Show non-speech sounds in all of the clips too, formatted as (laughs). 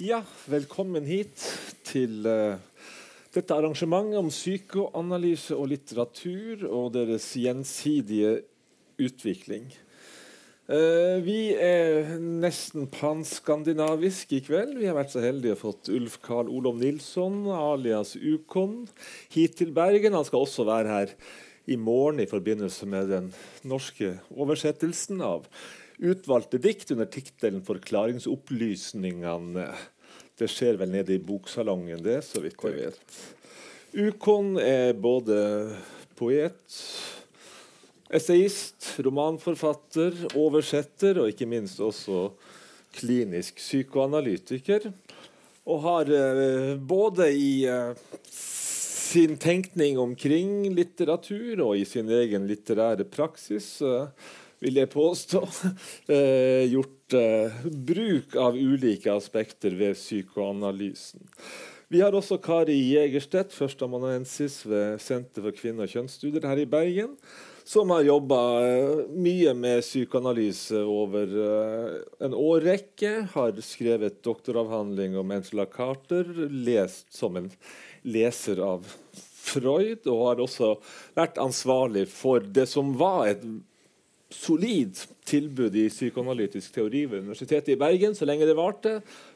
Ja, velkommen hit til uh, dette arrangementet om psykoanalyse og litteratur og deres gjensidige utvikling. Uh, vi er nesten panskandinavisk i kveld. Vi har vært så heldige å fått Ulf Karl Olov Nilsson, alias Ukon, hit til Bergen. Han skal også være her i morgen i forbindelse med den norske oversettelsen av utvalgte dikt under tittelen 'Forklaringsopplysningene'. Det skjer vel nede i boksalongen, det, så vidt jeg vet. Ukon er både poet, essayist, romanforfatter, oversetter og ikke minst også klinisk psykoanalytiker. Og har eh, både i eh, sin tenkning omkring litteratur og i sin egen litterære praksis, uh, vil jeg påstå, uh, (laughs) gjort uh, bruk av ulike aspekter ved psykoanalysen. Vi har også Kari Jegerstedt, førsteamanuensis ved Senter for kvinne- og kjønnsstudier her i Bergen, som har jobba mye med psykoanalyse over en årrekke. Har skrevet doktoravhandling om Angela Carter, lest som en leser av Freud, og har også vært ansvarlig for det som var et solid tilbud i psykoanalytisk teori ved Universitetet i Bergen så lenge det varte,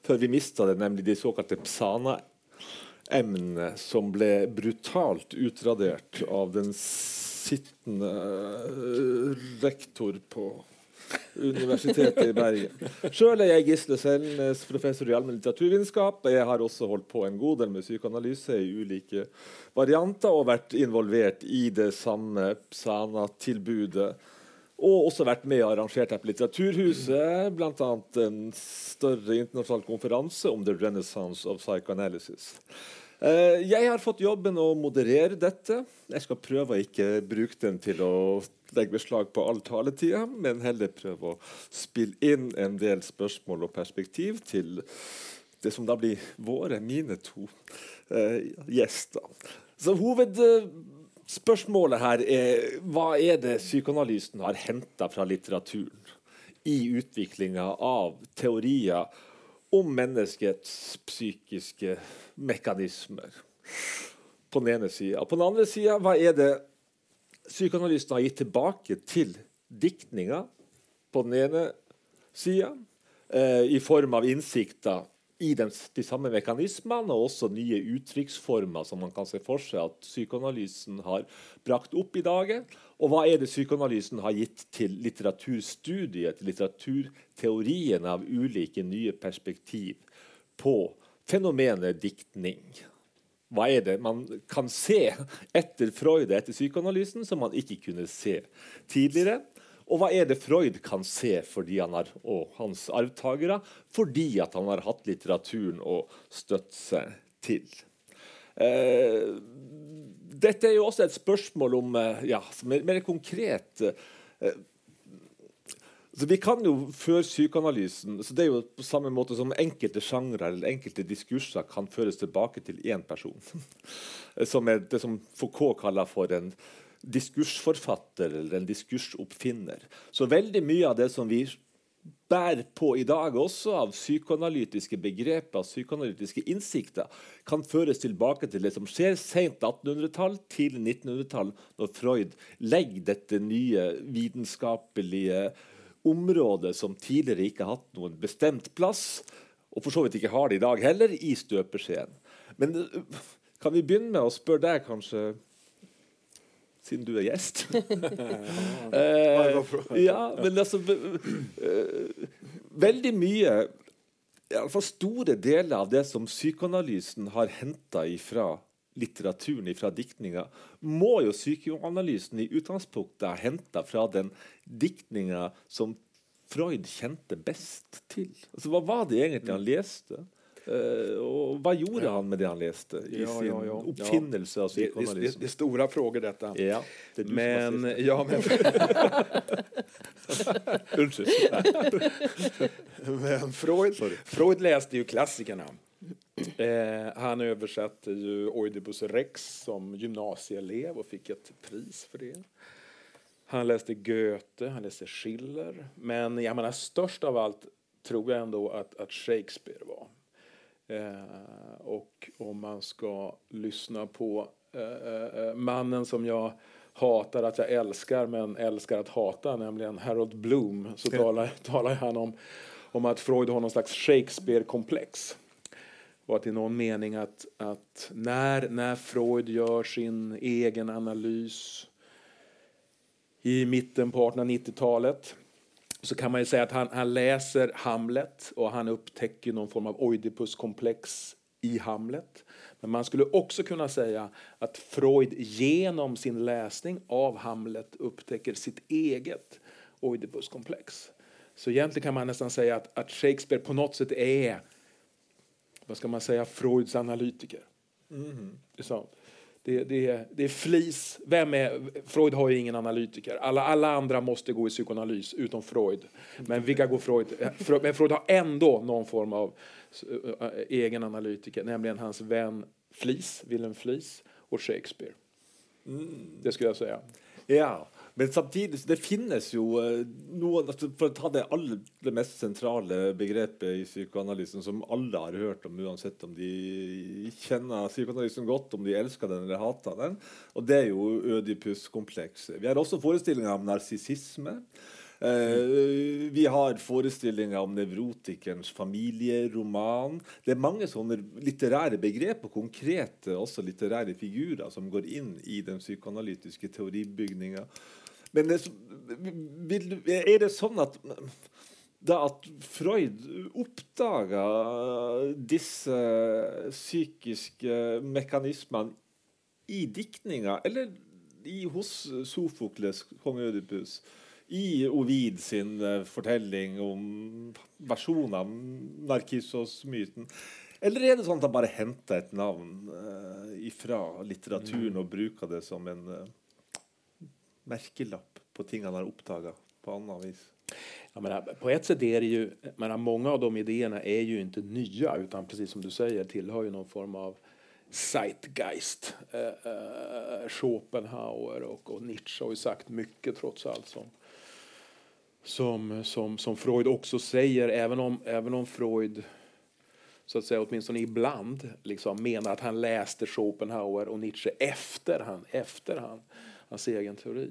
før vi mista det, nemlig de såkalte psana-emnene, som ble brutalt utradert av den sittende rektor på Universitetet i Bergen. Sjøl er jeg Gisle Selnes, professor i allmenn litteraturvitenskap. Jeg har også holdt på en god del med psykoanalyse i ulike varianter og vært involvert i det samme Sana-tilbudet. Og også vært med og arrangert her på Litteraturhuset, bl.a. en større internasjonal konferanse om The Renaissance of Psychoanalysis. Uh, jeg har fått jobben å moderere dette. Jeg skal prøve å ikke bruke den til å legge beslag på all taletida, men heller prøve å spille inn en del spørsmål og perspektiv til det som da blir våre, mine to uh, gjester. Så Hovedspørsmålet her er hva er det psykoanalysen har henta fra litteraturen i utviklinga av teorier om menneskets psykiske mekanismer. På den ene sida. På den andre sida, hva er det psykoanalysen har gitt tilbake til diktninga? På den ene sida, eh, i form av innsikter i de, de samme mekanismene, og også nye uttrykksformer som man kan se for seg at psykoanalysen har brakt opp i dagen. Og hva er det psykoanalysen har gitt til litteraturstudiet, til litteraturteorien av ulike nye perspektiv på fenomenet diktning? Hva er det man kan se etter Freud og etter psykoanalysen som man ikke kunne se tidligere? Og hva er det Freud kan se fordi han har, og hans arvtakere, fordi at han har hatt litteraturen å støtte seg til? Eh, dette er jo også et spørsmål om eh, ja, mer, mer konkret eh, så Vi kan jo føre psykoanalysen så Det er jo på samme måte som enkelte sjangre eller enkelte diskurser kan føres tilbake til én person. (laughs) Som er det som Foucault kaller for en diskursforfatter eller en diskursoppfinner. Så veldig mye av det som vi bærer på i dag også, av psykoanalytiske begreper, av psykoanalytiske innsikter, kan føres tilbake til det som skjer sent 1800-tall, til 1900-tall, når Freud legger dette nye vitenskapelige området som tidligere ikke har hatt noen bestemt plass, og for så vidt ikke har det i dag heller, i støpeskjeen. Men øh, kan vi begynne med å spørre deg, kanskje siden du er gjest. (laughs) (laughs) eh, ja, men altså uh, Veldig mye Iallfall store deler av det som psykoanalysen har henta fra litteraturen, fra diktninga, må jo psykoanalysen i utgangspunktet ha henta fra den diktninga som Freud kjente best til. Altså, Hva var det egentlig han leste? Uh, og hva gjorde han med det han leste i ja, sin ja, ja. oppfinnelse av psykoanalysen? Det, det, det, store spørsmål, dette. Ja, det er du men, som ja, men (laughs) men Freud, Freud leste jo klassikerne. Eh, han oversatte jo Oidipus Rex som gymnasieelev og fikk et pris for det. Han leste Goethe, han leste Schiller. Men jeg mener, størst av alt tror jeg ändå at, at Shakespeare var. Eh, och om man ska lyssna på eh, eh, mannen som jag hatar att jag älskar men älskar att hata, nämligen Harold Bloom, så talar, (laughs) talar han om, om att Freud har någon slags Shakespeare-komplex. Och att i någon mening att, att när, när Freud gör sin egen analys i mitten på 1890-talet så kan man säga att han, han läser Hamlet och han upptäcker någon form av Oidipuskomplex i Hamlet. Men man skulle också kunna säga att Freud genom sin läsning av Hamlet upptäcker sitt eget Oidipuskomplex. Så egentligen kan man nästan säga att, att Shakespeare på något sätt är vad ska man säga, Freuds analytiker. Mm. Så. Det, det, det är flis. Vem är, Freud har ju ingen analytiker. Alla, alla andra måste gå i psykoanalys utom Freud. Men vilka går Freud? Men Freud har ändå någon form av uh, egen analytiker, nämligen hans vän Flis, Wilhelm Flis och Shakespeare. Mm. Det skulle jag säga. Ja, men samtidig det finnes jo eh, noen altså For å ta det aller mest sentrale begrepet i psykoanalysen som alle har hørt om, uansett om de kjenner psykoanalysen godt, om de elsker den eller hater den, og det er jo Ødipus-komplekset. Vi har også forestillinger om narsissisme. Uh, vi har forestillinger om nevrotikerens familieroman. Det er mange sånne litterære begrep og konkrete også litterære figurer som går inn i den psykoanalytiske teoribygninga. Men er det sånn at da at Freud oppdaga disse psykiske mekanismene i diktninga, eller i, hos Sofokles, kong Ødipus, i Ovid sin uh, fortelling om versjonen av Narkissos-myten? Eller er det sånn at han bare henter et navn uh, ifra litteraturen mm. og bruker det som en uh, merkelapp på ting han har oppdaga på annet vis? Jag menar, på ett sätt är det ju, menar, många av de idéerna är ju inte nya utan precis som du säger tillhör ju någon form av Zeitgeist. Eh, eh, Schopenhauer och, och, Nietzsche har ju sagt mycket trots allt som, som, som, som Freud också säger, även om, även om Freud så att säga åtminstone ibland liksom menar att han läste Schopenhauer och Nietzsche efter han, efter han hans egen teori.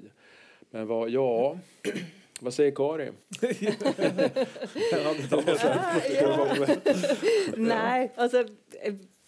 Men vad, ja, vad säger Kari? (laughs) Nej, alltså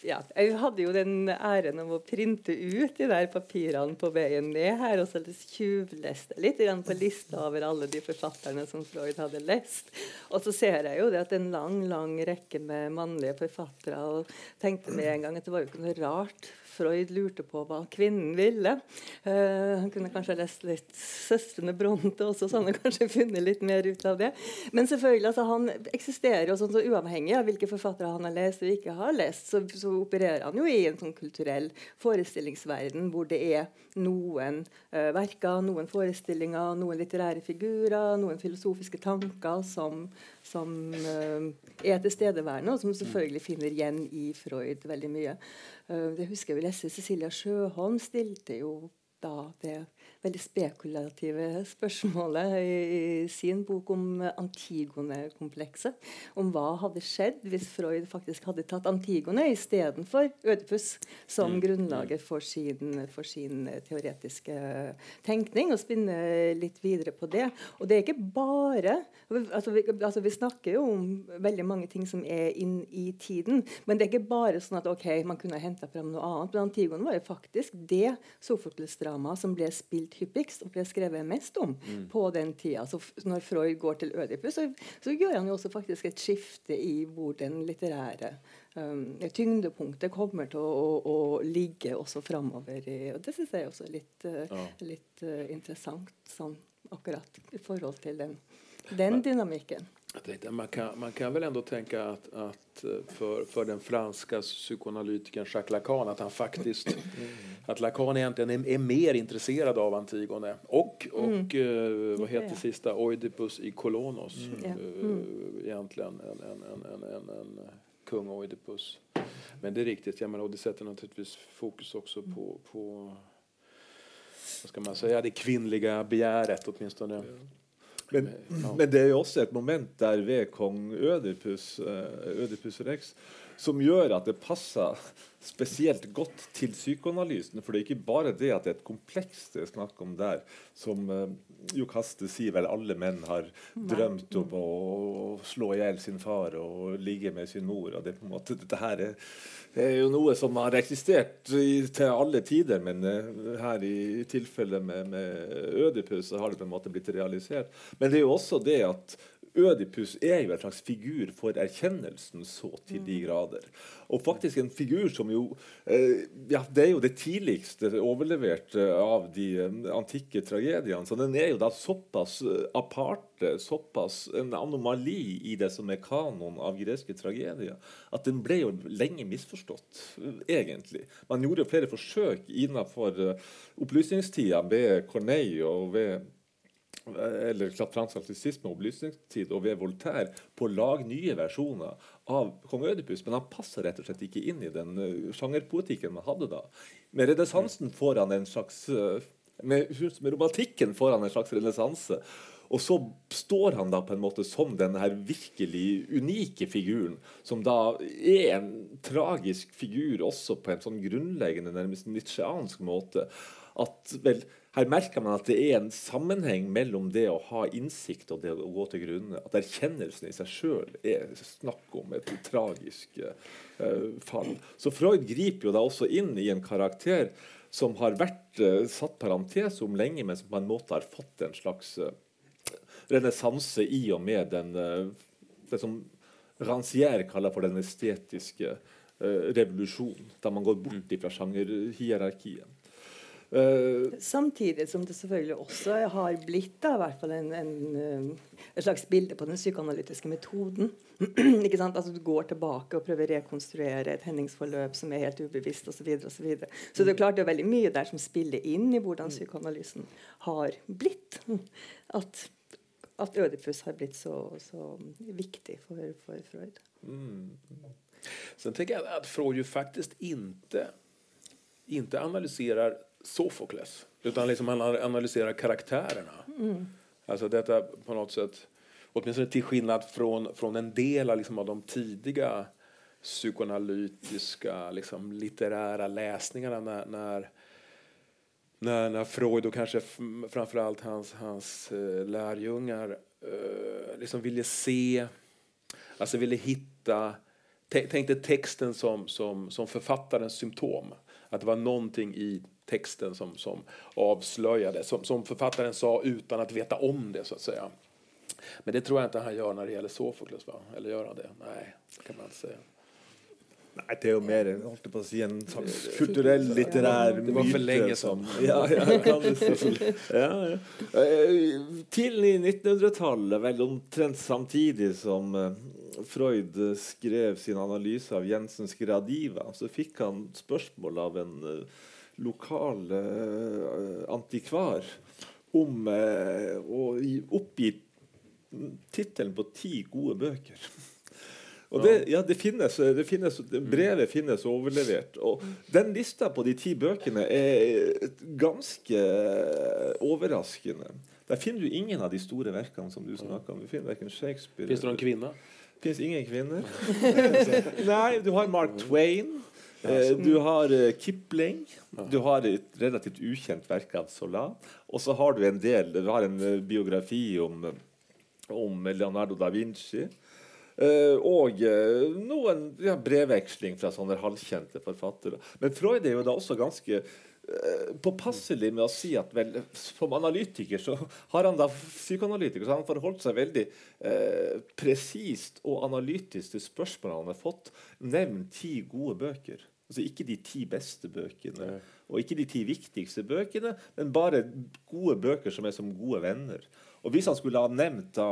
ja, jeg hadde jo den æren av å printe ut de der papirene på veien ned her, og så tjuvleste litt på lista over alle de forfatterne som Freud hadde lest. Og så ser jeg jo det at en lang lang rekke med mannlige forfattere, og tenkte med en gang at det var jo ikke noe rart Freud lurte på hva kvinnen ville. Uh, han kunne kanskje lest litt 'Søstrene Bronte' også, så han hadde kanskje funnet litt mer ut av det. Men selvfølgelig, altså, han eksisterer jo sånn så uavhengig av hvilke forfattere han har lest og ikke har lest, så, så opererer han jo i en sånn kulturell forestillingsverden hvor det er noen uh, verker, noen forestillinger, noen litterære figurer, noen filosofiske tanker som, som uh, er tilstedeværende, og som selvfølgelig finner igjen i Freud veldig mye. Uh, det husker vi leste Cecilia Sjøholm stilte jo da det veldig spekulative spørsmålet i, i sin bok om Antigone-komplekset. Om hva hadde skjedd hvis Freud faktisk hadde tatt Antigone istedenfor Ødipus som mm. grunnlaget for sin, for sin, teoretiske tenkning, og spinne litt videre på det. Og det er ikke bare altså vi, altså vi, snakker jo om veldig mange ting som er inn i tiden, men det er ikke bare sånn at ok, man kunne henta fram noe annet. Men Antigone var jo faktisk det Sofokles-dramaet som ble spilt hyppigst og ble skrevet mest om mm. på den tida. Så når Freud går til Ødipus, så, så, gjør han jo også faktisk et skifte i hvor den litterære um, tyngdepunktet kommer til å, å, å ligge også framover. Og det syns jeg også er litt, uh, ja. litt uh, interessant sånn akkurat i forhold til den, den dynamikken. Tänkte, man, kan, man kan väl ändå tänka att, att eh, för, för den franska psykoanalytikern Jacques Lacan att han faktiskt mm. att Lacan egentligen är, är, mer intresserad av Antigone och, och mm. uh, vad heter det sista Oidipus i Kolonos mm. uh, egentligen en, en, en, en, en kung Oidipus. Men det är riktigt, jag menar, och det sätter naturligtvis fokus också på, på vad ska man säga, det kvinnliga begäret åtminstone. Men, men, det er jo også et moment der ved kong Ødipus, Ødipus Rex som gjør at det passer spesielt godt til psykoanalysen. For det er ikke bare det at det er et kompleks det er snakk om der, som uh, Jo Kaste sier vel alle menn har drømt om å slå i hjel sin far og ligge med sin mor. og det på en måte, dette her er, er jo noe som har eksistert i, til alle tider, men uh, her i tilfellet med, med Ødipus så har det på en måte blitt realisert. Men det er jo også det at Ødipus er jo en slags figur for erkjennelsen så til de mm. grader. Og faktisk en figur som jo eh, ja, Det er jo det tidligste overleverte av de eh, antikke tragediene. Så den er jo da såpass eh, aparte, såpass en anomali i det som er kanon av greske tragedier, at den ble jo lenge misforstått, egentlig. Man gjorde flere forsøk innenfor opplysningstida ved Corneille og ved eller fransk klassisisme og opplysningstid og ved Voltaire på å lage nye versjoner av kong Ødipus, men han passer rett og slett ikke inn i den uh, sjangerpoetikken man hadde da. Med renessansen får han en slags uh, med, med, romantikken får han en slags renessanse. Og så står han da på en måte som denne her virkelig unike figuren, som da er en tragisk figur også på en sånn grunnleggende, nærmest nietzscheansk måte. At vel, her merker man at det er en sammenheng mellom det å ha innsikt og det å gå til grunne. At erkjennelsen i seg sjøl er snakk om et tragisk uh, fall. Så Freud griper jo da også inn i en karakter som har vært uh, satt parentes om lenge, men som på en måte har fått en slags uh, renessanse i og med den, det som Rancière kaller for den estetiske revolusjonen, da man går bort fra sjangerhierarkiet. Uh, Samtidig som det selvfølgelig også har blitt da, i hvert fall en, en, eh, et slags bilde på den psykoanalytiske metoden. (clears throat) ikke sant? Altså Du går tilbake og prøver å rekonstruere et hendingsforløp som er helt ubevisst osv. Så, så, videre. så det er klart det er veldig mye der som spiller inn i hvordan psykoanalysen har blitt. (laughs) At, at Ødipus har blitt så, så viktig for, for Freud. Mm. Sen tenker jeg at Freud jo faktisk ikke, ikke analyserer Sofokles. Utan liksom han analyserar karaktärerna. Mm. Alltså detta på något sätt, åtminstone till skillnad från, från en del liksom, av de tidiga psykoanalytiska liksom, litterära läsningarna när, när, när, när Freud och kanske framförallt hans, hans uh, lärjungar uh, liksom ville se, alltså ville hitta, tänkte texten som, som, som författarens symptom. Att det var någonting i texten som, som avslöjade, som, som författaren sa utan att veta om det så att säga. Men det tror jag inte han gör när det gäller Sofokles, va? Eller gör han det? Nej, det kan man inte säga. Nei, det er jo mer holdt på å si, en slags kulturell, litterær myte. Det var for lenge som ja, ja, ja, ja. Eh, tidlig 1900-tallet, vel omtrent samtidig som eh, Freud skrev sin analyse av Jensens gradiva, så fikk han spørsmål av en uh, lokal uh, antikvar om uh, å oppgi tittelen på ti gode bøker. Og det, ja, det finnes, det finnes, brevet finnes overlevert. Og den lista på de ti bøkene er ganske overraskende. Der finner du ingen av de store verkene som du snakker om. Du finner verken Shakespeare Fins det noen kvinner? Fins ingen kvinner. (laughs) Nei, du har Mark Twain. Eh, du har uh, Kipling. Du har et relativt ukjent verk av Sola. Og så har du en del Du har en uh, biografi om, om, Leonardo da Vinci. Uh, og noen ja, brevveksling fra sånne halvkjente forfattere. Men Freud er jo da også ganske påpasselig med å si at vel, som analytiker så har han da psykoanalytiker, så har han forholdt seg veldig eh, presist og analytisk til spørsmålene han har fått. Nevn ti gode bøker. Altså Ikke de ti beste bøkene, Nei. og ikke de ti viktigste bøkene, men bare gode bøker som er som gode venner. Og Hvis han skulle ha nevnt da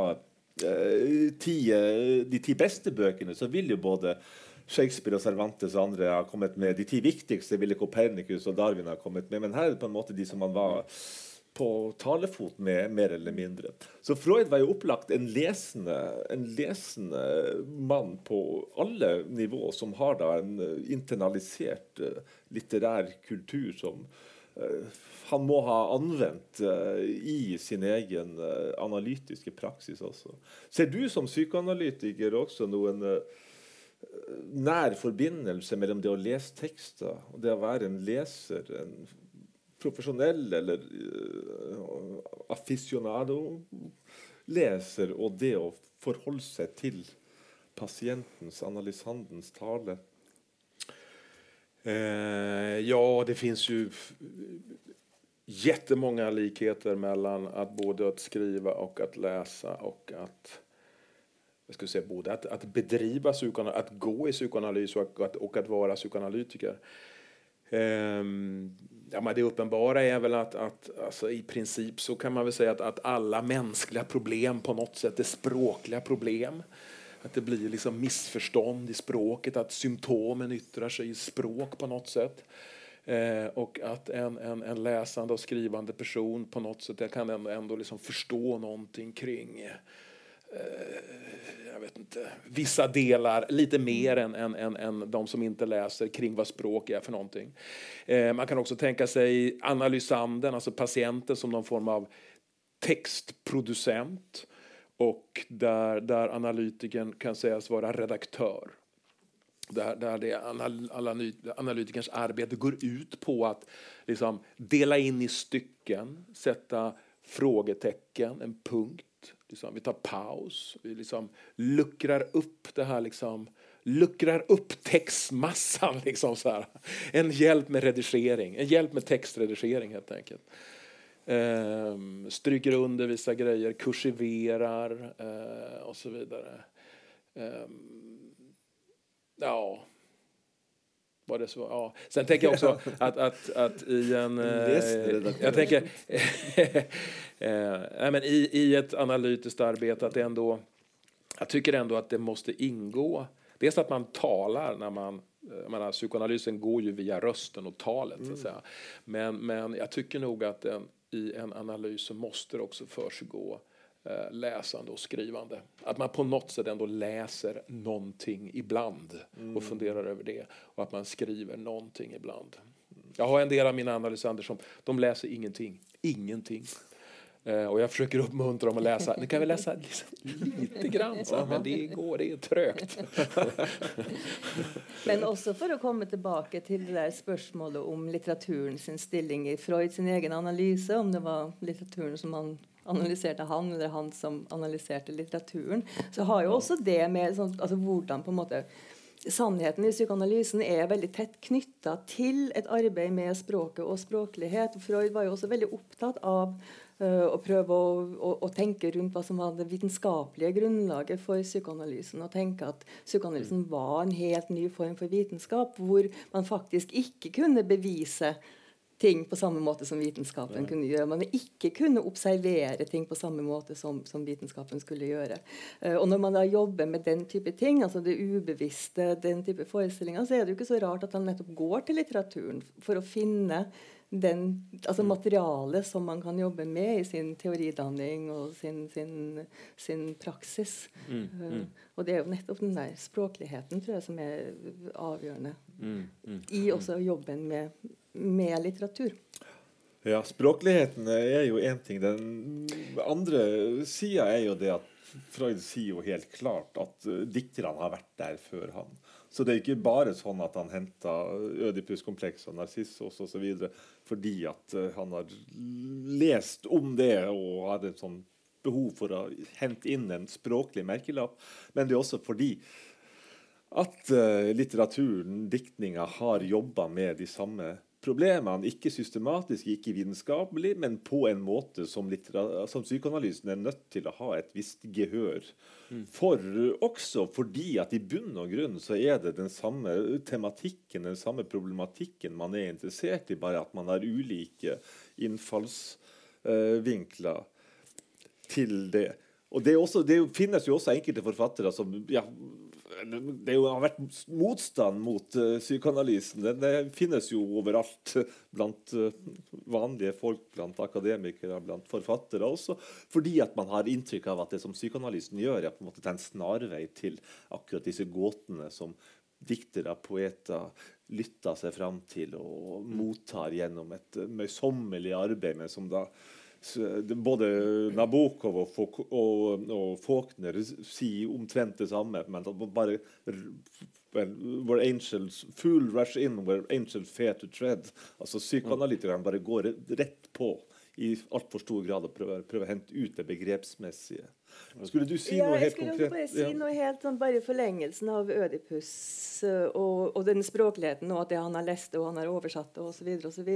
eh, ti, eh, de ti beste bøkene, så ville jo både Shakespeare og Cervantes og andre ha kommet med. De ti viktigste ville Copernicus og Darwin ha kommet med. Men her er det på en måte de som han var på talefot med, mer eller mindre. Så Freud var jo opplagt en lesende, en lesende mann på alle nivå, som har da en internalisert uh, litterær kultur som han må ha anvendt i sin egen analytiske praksis også. Ser du som psykoanalytiker også noen nær forbindelse mellom det å lese tekster og det å være en leser, en profesjonell eller uh, aficionado-leser, og det å forholde seg til pasientens, analysandens tale? Eh, ja, det fins jo jättemånga likheter mellom att både att skriva och att läsa och att jag skulle säga både att, att bedriva psykoanalys, att gå i psykoanalys och att, och att psykoanalytiker. Um, ja, men det uppenbara är väl att, att alltså, i princip så kan man väl säga att, att alla mänskliga problem på något sätt är språkliga problem. Att det blir liksom missförstånd i språket, att symptomen yttrar sig i språk på något sätt. Eh, och att en, en, en, läsande och skrivande person på något sätt kan ändå, ändå liksom förstå någonting kring jag vet inte, vissa delar lite mer än, än, än, än de som inte läser kring vad språk är för någonting. Eh, man kan också tänka sig analysanden, alltså patienten som någon form av textproducent och där, där analytikern kan sägas vara redaktör. Där, där det analytikerns arbete går ut på att liksom dela in i stycken, sätta frågetecken, en punkt Liksom, vi tar paus, vi liksom luckrar upp det här liksom, luckrar upp textmassan. (laughs) Liksom så här. En hjälp med redigering, en hjälp med textredigering helt enkelt. Ehm, stryker under vissa grejer, kursiverar eh, och så vidare. Ehm, ja, var det så? Ja. Sen tänker jag också (laughs) att, att, att i en... Eh, jag tänker... (laughs) eh, men i, I ett analytiskt arbete att det ändå... Jag tycker ändå att det måste ingå... Dels att man talar när man... Jag menar, psykoanalysen går ju via rösten och talet. Mm. Så att mm. säga. Men, men jag tycker nog att en, i en analys så måste det också försiggå läsande och skrivande. Att man på något sätt ändå läser någonting ibland mm. och funderar över det. Och att man skriver någonting ibland. Jag har en del av mina analysander som de läser ingenting. Ingenting. Eh, och jag försöker uppmuntra dem att läsa. Nu kan vi läsa liksom lite grann, så, men det går, det är trögt. (laughs) men också för att komma tillbaka till det där spörsmålet om litteraturen sin i i sin egen analys, om det var litteraturen som han analyserte han, eller han som analyserte litteraturen, så har jo også det med sånn, altså hvordan på en måte Sannheten i psykoanalysen er veldig tett knytta til et arbeid med språket og språklighet. Freud var jo også veldig opptatt av uh, å prøve å, å, å, tenke rundt hva som var det vitenskapelige grunnlaget for psykoanalysen. Og tenke at psykoanalysen var en helt ny form for vitenskap, hvor man faktisk ikke kunne bevise ting på samme måte som vitenskapen ja. kunne gjøre. Man ikke kunne observere ting på samme måte som, som vitenskapen skulle gjøre. Uh, og når man da jobber med den type ting, altså det ubevisste, den type forestillinger, så er det jo ikke så rart at han nettopp går til litteraturen for å finne den, altså mm. materialet som man kan jobbe med i sin teoridanning og sin, sin, sin praksis. Mm, mm. Uh, og det er jo nettopp den der språkligheten tror jeg, som er avgjørende mm, mm. i også jobben med med litteratur. Ja, språkligheten er jo én ting. Den andre sida er jo det at Freud sier jo helt klart at uh, dikterne har vært der før han. Så det er ikke bare sånn at han henta Ødipus-kompleks og Narsissos osv. fordi at uh, han har lest om det og hadde et sånn behov for å hente inn en språklig merkelapp. Men det er også fordi at uh, litteraturen, diktninga, har jobba med de samme problemene, ikke systematisk, ikke vitenskapelig, men på en måte som, som, psykoanalysen er nødt til å ha et visst gehør mm. for. Også fordi at i bunn og grunn så er det den samme tematikken, den samme problematikken man er interessert i, bare at man har ulike innfallsvinkler uh, til det. Og det, også, det, finnes jo også enkelte forfattere som ja, det jo, har vært motstand mot uh, psykoanalysen. Den, det finnes jo overalt blant uh, vanlige folk, blant akademikere, blant forfattere også. Fordi at man har inntrykk av at det som psykoanalysen gjør, er på en måte en snarvei til akkurat disse gåtene som diktere, poeter, lytter seg fram til og mottar gjennom et møysommelig arbeid, men som da både Nabokov og, og, og Faulkner sier omtrent det samme, men bare where angels fool rush in where angels fear to tread. Altså Psykoanalytikerne bare går rett på i altfor stor grad og prøver, prøver å hente ut det begrepsmessige. Skulle du si ja, noe helt konkret? Jeg skulle bare si ja. noe helt sånn, bare forlengelsen av Ødipus eh, og, og den språkligheten og at det han har lest og han har oversatt det osv. osv.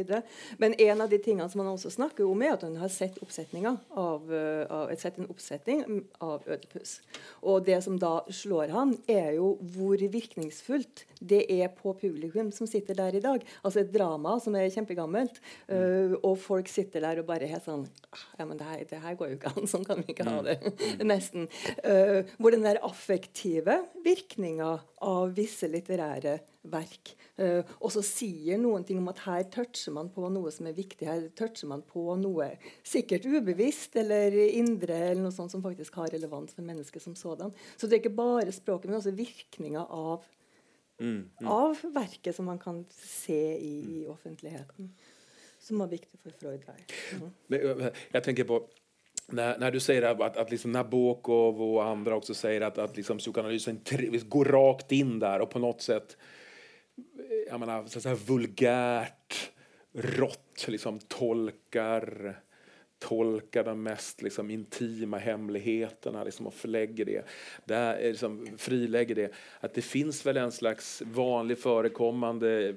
Men en av de tingene som han også snakker om, er at han har sett av, eh, av, sett en oppsetning av Ødipus. Og det som da slår han, er jo hvor virkningsfullt det er på publikum som sitter der i dag. Altså et drama som er kjempegammelt, mm. uh, og folk sitter der og bare helt sånn «Ah, Ja, men det her, det her går jo ikke an. Sånn kan vi ikke ha mm. det. Mm. (laughs) nesten. Uh, hvor den der affektive virkninga av visse litterære verk uh, også sier noen ting om at her toucher man på noe som er viktig. Her toucher man på noe sikkert ubevisst eller indre eller noe sånt som faktisk har relevans for mennesket som sådan. Så det er ikke bare språket, men også virkninga av, mm, mm. av verket som man kan se i, i offentligheten. Som var viktig for Freud. Mm. Jeg tenker på när, när, du säger att, att liksom Nabokov och andra också säger att, att liksom psykoanalysen går rakt in där och på något sätt jag menar, så att vulgärt, rått liksom tolkar tolkar de mest liksom, intima hemligheterna liksom, och förlägger det. Där, liksom, frilägger det. Att det finns väl en slags vanlig förekommande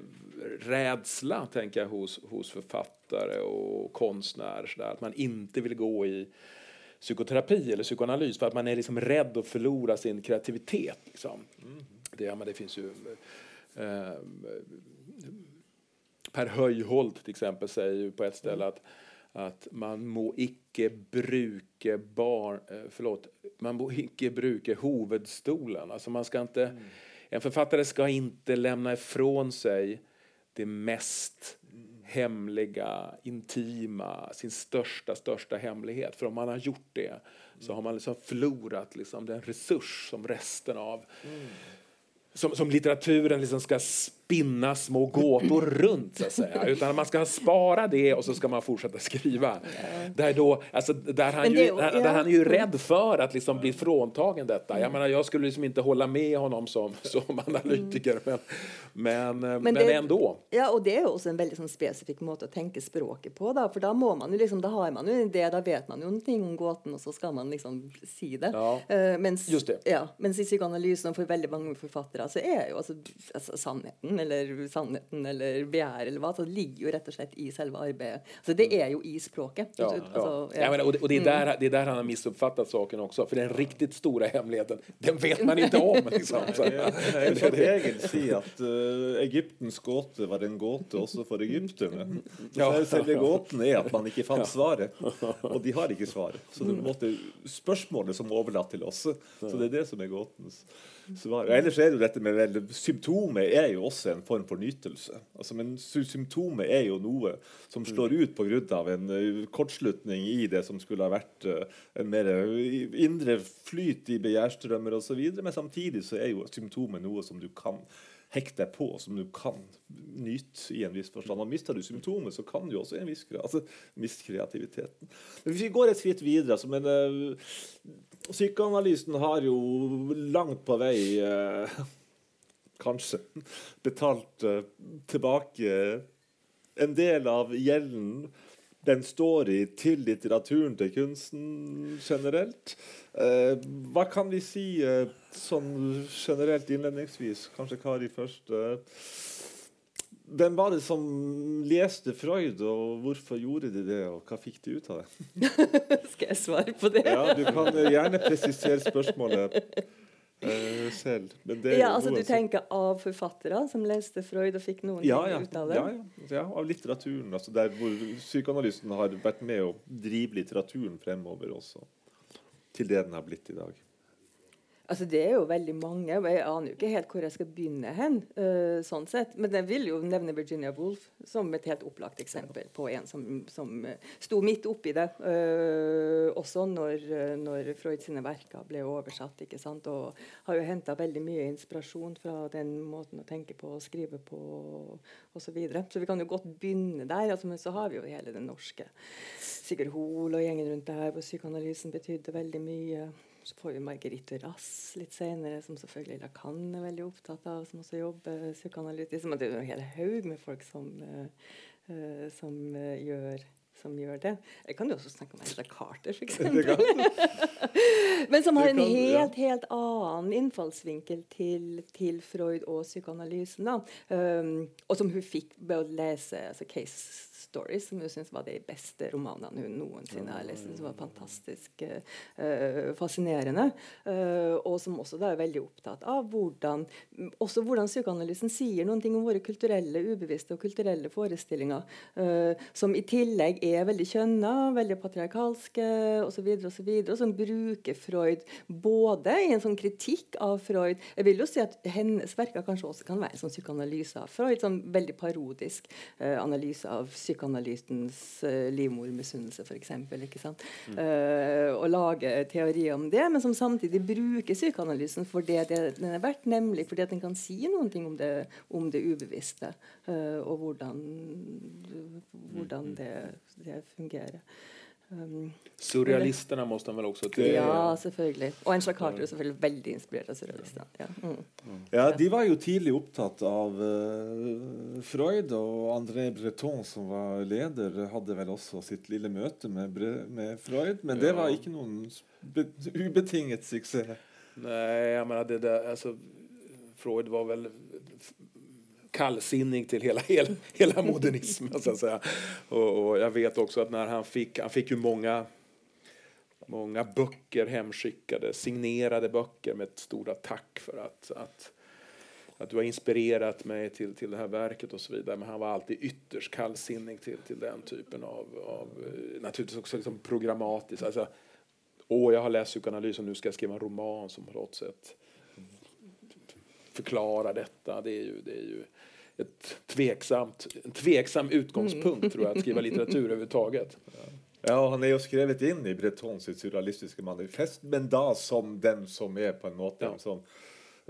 rädsla tänker jag, hos, hos författare och konstnärer. Så där, att man inte vill gå i psykoterapi eller psykoanalys för att man är liksom rädd att förlora sin kreativitet. Liksom. Mm. Det, men det finns ju... Eh, per Höjholt till exempel säger ju på ett ställe att at man må ikke bruke bar, eh, förlåt, man må ikke bruke hovedstolen. Alltså man ska inte, mm. En författare ska inte lämna ifrån sig det mest hemliga, intima, sin största, största hemlighet. För om man har gjort det så har man liksom förlorat liksom den resurs som resten av mm som, som litteraturen liksom ska spinna små gåtor runt, så att säga. Utan man ska spara det och så ska man fortsätta skriva. Där, då, alltså, där, han, ju, där, han är ju rädd för att liksom bli fråntagen detta. Jag menar, jag skulle liksom inte hålla med honom som, som analytiker, men, men, men, men det, ändå. Ja, och det är också en väldigt sånn, spesifikk måte å tenke språket på. Da, for da, må man jo liksom, da har man jo en idé, da vet man jo noe om gåten, og så skal man liksom si det. Ja, uh, mens, just det. Ja, mens i psykoanalysen for veldig mange forfattere så er jo alltså, altså, sannheten eller sannheten eller begjæret eller hva, så det ligger jo rett og slett i selve arbeidet. Så det er jo i språket. Ja, altså, ja. Men, og, det, og det, er där, mm. det er der, han har misoppfattet saken også. For den riktig store hemmeligheten, den vet man ikke om. (laughs) Liksom. Så. Ja, jeg vil egentlig si at uh, Egyptens gåte var en gåte også for egypterne. Ja. Selve gåten er at man ikke fant svaret, og de har ikke svaret. Så det er på en måte spørsmålet som er overlatt til oss. Så det er det som er gåtens svar. Ellers er det jo dette med Symptomet er jo også en form for nytelse. Altså, men symptomet er jo noe som slår ut pga. en uh, kortslutning i det som skulle ha vært uh, en mer indre flyt i begjærstrømmer osv. Men samtidig så er jo symptomet noe som du kan hekte deg på, som du kan nyte i en viss forstand. Og Mister du symptomer, så kan du også i en viss grad altså, miste kreativiteten. Men hvis vi går et skritt videre så men, uh, Psykoanalysen har jo langt på vei uh, kanskje betalt uh, tilbake en del av gjelden den står i til litteraturen, til kunsten generelt. Eh, hva kan vi si eh, sånn generelt innledningsvis? Kanskje Kari først. Eh, hvem var det som leste Freud, og hvorfor gjorde de det, og hva fikk de ut av det? (laughs) Skal jeg svare på det? ja, Du kan gjerne presisere spørsmålet uh, selv. ja, altså Du tenker av forfattere som leste Freud og fikk noen ja, ja. ut av det? Ja, ja. ja av litteraturen. Altså der hvor psykoanalysen har vært med å drive litteraturen fremover også. Til det den har blitt i dag. Altså Det er jo veldig mange. og Jeg aner jo ikke helt hvor jeg skal begynne hen. Uh, sånn sett. Men jeg vil jo nevne Virginia Woolf som et helt opplagt eksempel på en som, som uh, sto midt oppi det. Uh, også når, når Freud sine verker ble oversatt. ikke sant? Og har jo henta veldig mye inspirasjon fra den måten å tenke på og skrive på osv. Så, videre. så vi kan jo godt begynne der. Altså, men så har vi jo hele den norske. Sigurd Hoel og gjengen rundt der hvor psykoanalysen betydde veldig mye. Så får vi Marguerite Rass litt senere, som selvfølgelig Lacan er veldig opptatt av, som også jobber psykoanalytisk. Men det er en hel haug med folk som, uh, som, uh, gjør, som, gjør, det. Jeg kan jo også snakke om Angela Carter, f.eks. (laughs) (laughs) Men som har en helt, helt annen innfallsvinkel til, til Freud og psykoanalysen. Um, og som hun fikk ved å lese altså Case Stories, som hun syns var de beste romanene hun noensinne har lest. Som var fantastisk uh, fascinerende. Uh, og som også da er veldig opptatt av hvordan også hvordan psykoanalysen sier noen ting om våre kulturelle, ubevisste og kulturelle forestillinger. Uh, som i tillegg er veldig kjønna, veldig patriarkalske osv. Og, så videre, og som bruker Freud både i en sånn kritikk av Freud Jeg vil jo si at hennes verker kanskje også kan være en sånn psykoanalyse av Freud. sånn Veldig parodisk analyse av psykoanalyse psykoanalysens uh, livmormisunnelse, f.eks. Mm. Uh, og lage teorier om det, men som samtidig bruker psykoanalysen for det, det den er verdt, nemlig fordi at den kan si noe om det, om det ubevisste, uh, og hvordan, hvordan mm. det, det fungerer. Um, Surrealistene må han vel også til? Ja, selvfølgelig. Og Angela Carter er selvfølgelig veldig inspirert av surrealistene. Ja. Mm. ja. de var jo tidlig opptatt av uh, Freud, og André Breton, som var leder, hadde vel også sitt lille møte med, Bre med Freud, men det var ikke noen ubetinget suksess. Nei, jeg mener det der, altså, Freud var vel kallsinnig til hele, (laughs) hela, hela modernismen. Så att säga. Och, och, jag vet også at när han fikk han fick ju många, många böcker hemskickade, signerade böcker med et stort tack for at att, att du har inspirerat meg til, till det her verket och så vidare. Men han var alltid ytterst kallsinnig til, till den typen av, av eh, naturligtvis också liksom programmatisk. Alltså, Åh, jeg har läst psykoanalys och nå skal jeg skrive en roman som på något sätt förklara detta. Det är ju, det är ju ett tveksamt, en tveksam utgangspunkt mm. (laughs) tror jag, att skriva litteratur överhuvudtaget. Ja, Han er jo skrevet inn i Bretons sitt surrealistiske manifest, men da som den som er på en måte ja. som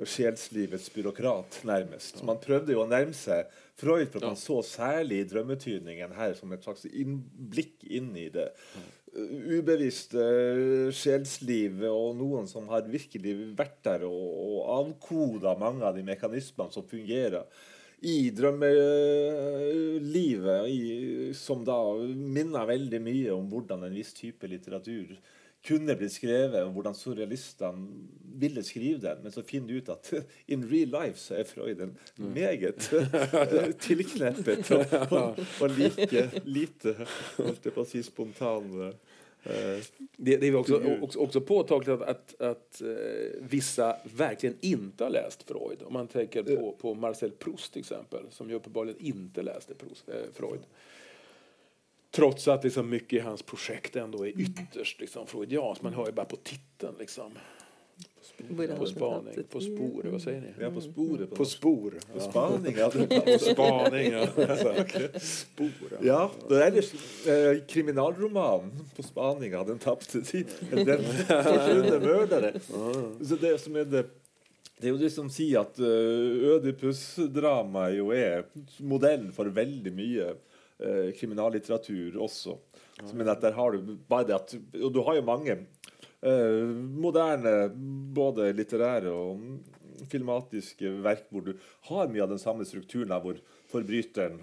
sjelslivets byråkrat, nærmest. Så man prøvde jo å nærme seg Freud, for at man så særlig drømmetydningen her som et slags innblikk inn i det ubevisste sjelslivet og noen som har virkelig vært der og, og avkoda mange av de mekanismene som fungerer i drømmelivet, som da minner veldig mye om hvordan en viss type litteratur kunne blitt skrevet, og hvordan surrealistene ville skrive den. Men så finner du ut at (laughs) in real life så er Freud en meget (laughs) tilkneppet og, og, og like lite holdt jeg på å si, spontan Eh, det, det, är också, också, också påtagligt att, att, uh, vissa verkligen inte har läst Freud. Om man tänker på, på Marcel Proust till exempel, som ju uppenbarligen inte läste Proust, äh, Freud. Trots att liksom mycket i hans projekt ändå är ytterst liksom, freudianskt. Man hör ju bara på titeln. Liksom. På spaning, på sporet, hva sier ni? Ja, på sporet. På, på spor. På spaning, ja. på spaning, ja. Spor, (laughs) ja. det er eh, kriminalromanen på spaninga, den tapte tid. Den forsvunne mørdere. Så det som er det det er jo det som sier at uh, Ødipus-dramaet jo er modellen for veldig mye uh, kriminallitteratur også. Men at der har du bare det at Og du har jo mange Eh, moderne, både litterære og filmatiske verk hvor du har mye av den samme strukturen der hvor forbryteren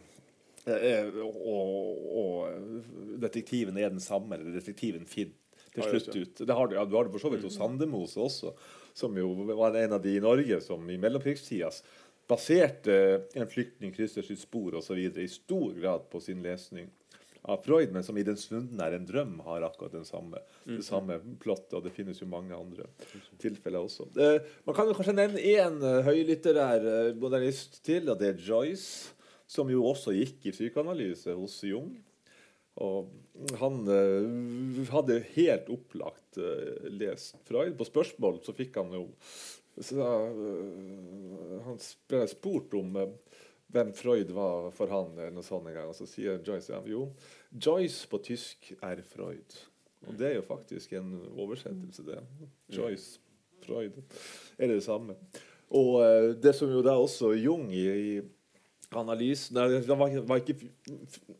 eh, og, og, detektiven er den samme, eller detektiven Finn til slutt ut. Det har du, ja, du har det for så vidt hos Sandemose også, som jo var en av de i Norge som i mellomkrigstida baserte en flyktning krysser sitt spor osv. i stor grad på sin lesning av Freud, men som i 'Den stunden er en drøm' har akkurat den samme, det mm. samme plottet. Og det finnes jo mange andre tilfeller også. Eh, man kan jo kanskje nevne én uh, høylitterær uh, modernist til, og det er Joyce, som jo også gikk i psykoanalyse hos Jung. Og han eh, hadde helt opplagt eh, lest Freud. På spørsmål så fikk han jo så uh, Han ble spurt om hvem Freud var for han, eller noe sånt en gang, og så sier Joyce ja, jo, Joyce på tysk er Freud. Og det er jo faktisk en oversettelse, det. Joyce, Freud er det samme. Og det som jo da også Jung i, i analysen Nei, det var, var, ikke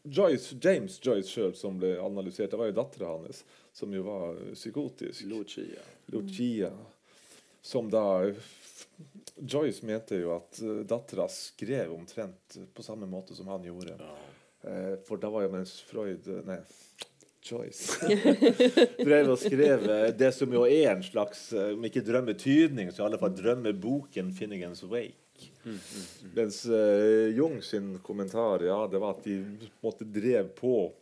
Joyce, James Joyce sjøl som ble analysert. Det var jo dattera hans, som jo var psykotisk. Lucia. Lucia. Som da Joyce mente jo at uh, dattera skrev omtrent på samme måte som han gjorde. Ja. Uh, for da var jo mens Freud uh, Nei, Joyce (laughs) drev og skrev det som jo er en slags, om ikke drømmetydning, så i alle fall drømmeboken 'Finnegans Wake'. Mm, mm, mm. Mens uh, Jung sin kommentar ja, det var at de måtte drev på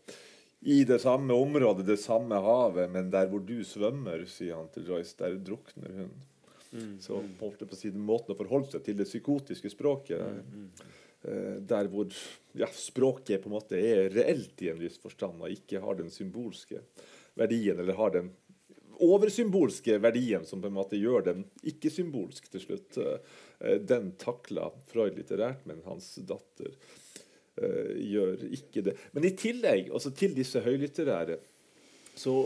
i det samme området, det samme havet, men der hvor du svømmer, sier han til Joyce, der drukner hun. Mm, Så på, på si, måten å forholde seg til det psykotiske språket uh, Der hvor ja, språket på en måte er reelt i en viss forstand, og ikke har den symbolske verdien, eller har den oversymbolske verdien som på en måte gjør den ikke-symbolsk til slutt. Uh, den takla Freud litterært, men hans datter uh, gjør ikke det. Men i tillegg altså til disse høylitterære så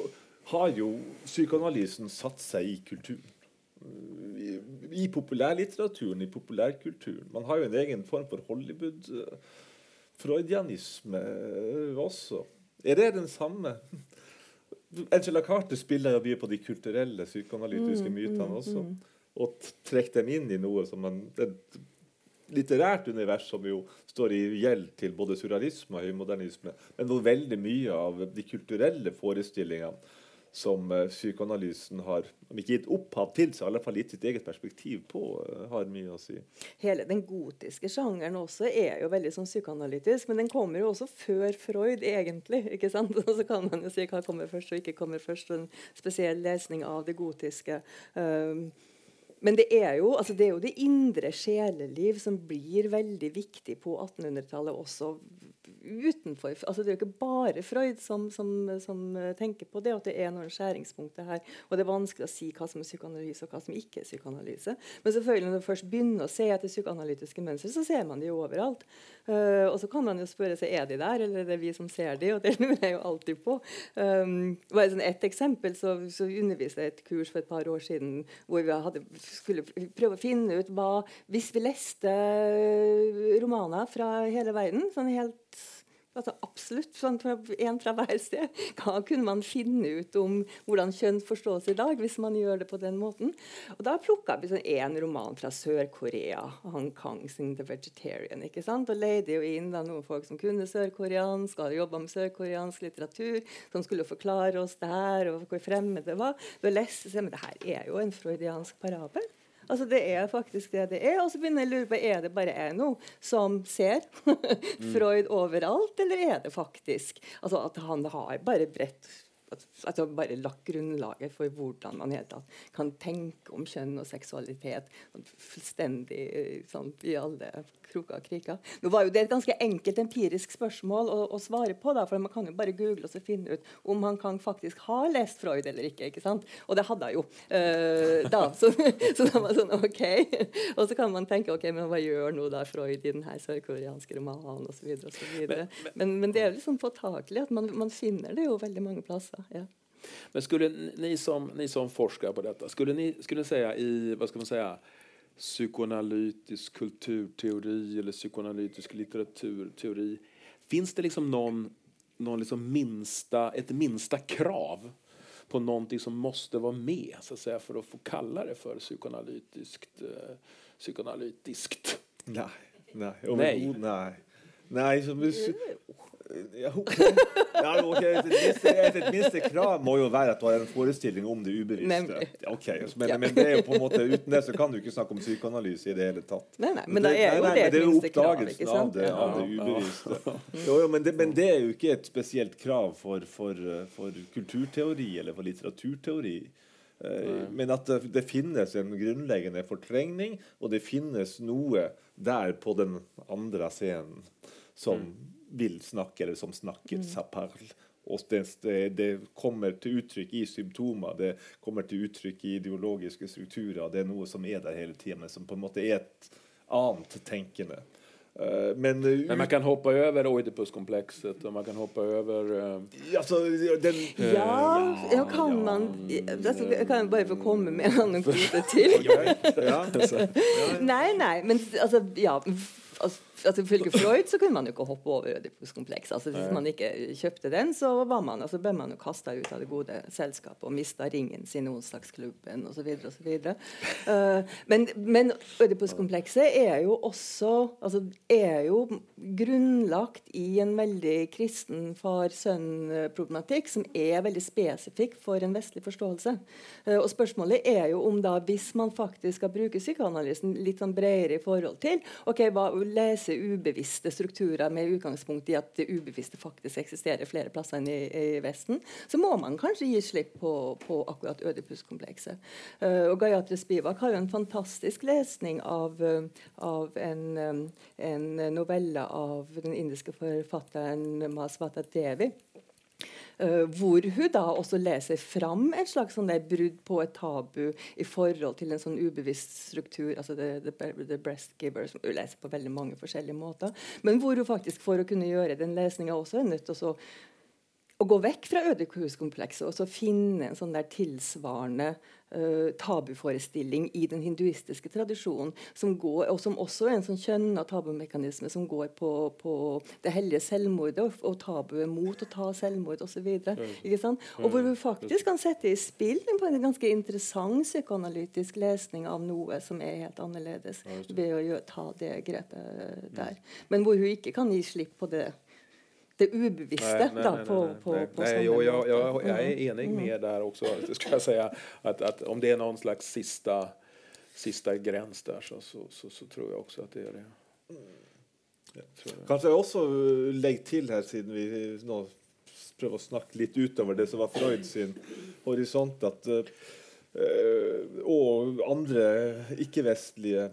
har jo psykoanalysen satt seg i kulturen. I, i populærlitteraturen, i populærkulturen. Man har jo en egen form for Hollywood-freudianisme også. Er det den samme? Angela Carter spiller jo mye på de kulturelle, psykoanalytiske mm, mytene mm, også. Mm. Og trekker dem inn i noe som man et litterært univers som jo står i gjeld til både surrealisme og høymodernisme, men hvor veldig mye av de kulturelle forestillingene som uh, psykoanalysen har om ikke gitt opphav til, så i alle fall gitt sitt eget perspektiv på, uh, har mye å si. Hele den gotiske sjangeren også er jo veldig sånn psykoanalytisk, men den kommer jo også før Freud, egentlig. ikke sant? (laughs) Så kan man jo si hva kommer først og ikke kommer først. En spesiell lesning av det gotiske. Um, men det er, jo, altså det er jo det indre sjeleliv som blir veldig viktig på 1800-tallet også utenfor altså Det er jo ikke bare Freud som, som, som, tenker på det, at det er noen skjæringspunkter her. Og det er vanskelig å si hva som er psykoanalyse, og hva som ikke er psykoanalyse. Men selvfølgelig når man først begynner å se etter psykoanalytiske mønstre, så ser man de jo overalt. Uh, og så kan man jo spørre seg er de der, eller er det vi som ser de, og det (laughs) lurer jeg jo alltid på. Um, bare sånn Et eksempel, så, så underviste jeg et kurs for et par år siden hvor vi hadde, skulle prøve å finne ut hva Hvis vi leste romaner fra hele verden, sånn helt Altså absolutt. Sånn en fra hver sted. Hva kunne man finne ut om hvordan kjønn forstås i dag, hvis man gjør det på den måten? Og Da plukka vi sånn roman fra Sør-Korea, Hong Kong sin The Vegetarian. ikke sant? Og leide jo inn da noen folk som kunne sørkoreansk, hadde jobba med sørkoreansk litteratur, som skulle forklare oss det her, og hvor fremmed det var. Da leste jeg, men det her er jo en freudiansk parabel. Altså Det er faktisk det det er. Og så begynner jeg å lure på er det bare jeg nå som ser (laughs) Freud overalt, eller er det faktisk altså at han har bare bredt altså bare lagt grunnlaget for hvordan man helt tatt kan tenke om kjønn og seksualitet fullstendig sånn, i alle kroker og kriker. Nå var jo Det et ganske enkelt empirisk spørsmål å, å, svare på, da, for man kan jo bare google og finne ut om han kan faktisk ha lest Freud eller ikke. ikke sant? Og det hadde jeg jo. Uh, da, så, (laughs) så da var sånn OK. Og så kan man tenke ok, men hva gjør nå da Freud i den her sørkoreanske romanen osv. Men, men, men det er jo liksom påtakelig at man, man finner det jo veldig mange plasser. ja. Men skulle ni som, ni som forskar på detta, skulle ni skulle säga i vad ska man säga, psykoanalytisk kulturteori eller psykoanalytisk litteraturteori, finns det liksom någon, någon liksom minsta, ett minsta krav på någonting som måste vara med så att säga, för att få kalla det för psykoanalytiskt? Eh, psykoanalytiskt? Nej. Nej. nej. nej. nej ja, okay. et, minste, et, minste, krav må jo være at du har en forestilling om det ubevisste. Okay. Men, men, det er jo på en måte uten det så kan du ikke snakke om psykoanalyse i det hele tatt. Nei, nei, men det, er jo nei, nei, det, er oppdagelsen krav, av, det, av det ubevisste. Jo, jo, men, det, men, det, er jo ikke et spesielt krav for, for, for kulturteori eller for litteraturteori. Uh, men at det, det, finnes en grunnleggende fortrengning, og det finnes noe der på den andre scenen som mm vil snakke, eller som snakker, mm. sa parle. Og det, det, kommer til uttrykk i symptomer, det kommer til uttrykk i ideologiske strukturer. Det er noe som er der hele tida, men som på en måte er et annet tenkende. Uh, men, uh, men, man kan hoppe over Oidipus-komplekset, og man kan hoppe over uh, altså, den, Ja, ja, kan man altså, Jeg kan bare få komme med en annen anekdote (laughs) til. (laughs) nei, nei, men altså Ja. Altså, Ifølge Freud så kunne man jo ikke hoppe over Ødipuskomplekset. Altså, hvis man ikke kjøpte den, så var man, altså, ble man jo kasta ut av det gode selskapet og mista ringen sin i onsdagsklubben osv. Uh, men men Ødipuskomplekset er jo også altså, er jo grunnlagt i en veldig kristen far-sønn-problematikk som er veldig spesifikk for en vestlig forståelse. Uh, og Spørsmålet er jo om da, hvis man faktisk skal bruke psykoanalysen litt sånn bredere i forhold til ok, hva, ubevisste strukturer med utgangspunkt i at det ubevisste faktisk eksisterer flere plasser enn i, i Vesten, så må man kanskje gi slipp på, på akkurat Ødipus-komplekset. Uh, og Gayatri Spivak har jo en fantastisk lesning av, uh, av en, um, en, novelle av den indiske forfatteren Maswata Devi. Uh, hvor hun da også leser fram et slags sånn brudd på et tabu i forhold til en sånn ubevisst struktur, altså the, the, the breast giver, som hun leser på veldig mange forskjellige måter. Men hvor hun faktisk for å kunne gjøre den lesninga også er nødt til å å gå vekk fra Ødipus-komplekset og så finne en sånn der tilsvarende uh, tabuforestilling i den hinduistiske tradisjonen, som går, og som også er en sånn kjønna tabumekanisme som går på, på, det hellige selvmordet og, og tabuet mot å ta selvmord osv. Og hvor vi faktisk kan sette i spill en ganske interessant psykoanalytisk lesning av noe som er helt annerledes, ved å ta det grepet der. Men hvor hun ikke kan gi slipp på det det ubevisste nej, nej, på, nej, på, nej, på nej, jag, jag, jag, jag, är enig mm. med där också, (laughs) ska jag säga. Att, att om det är någon slags sista, sista gräns där så, så, så, så tror jeg også at det er det. Mm. Kanskje jeg også legger til her, siden vi nå prøver å snakke litt utover det som var Freud sin horisont, at uh, og andre ikke-vestlige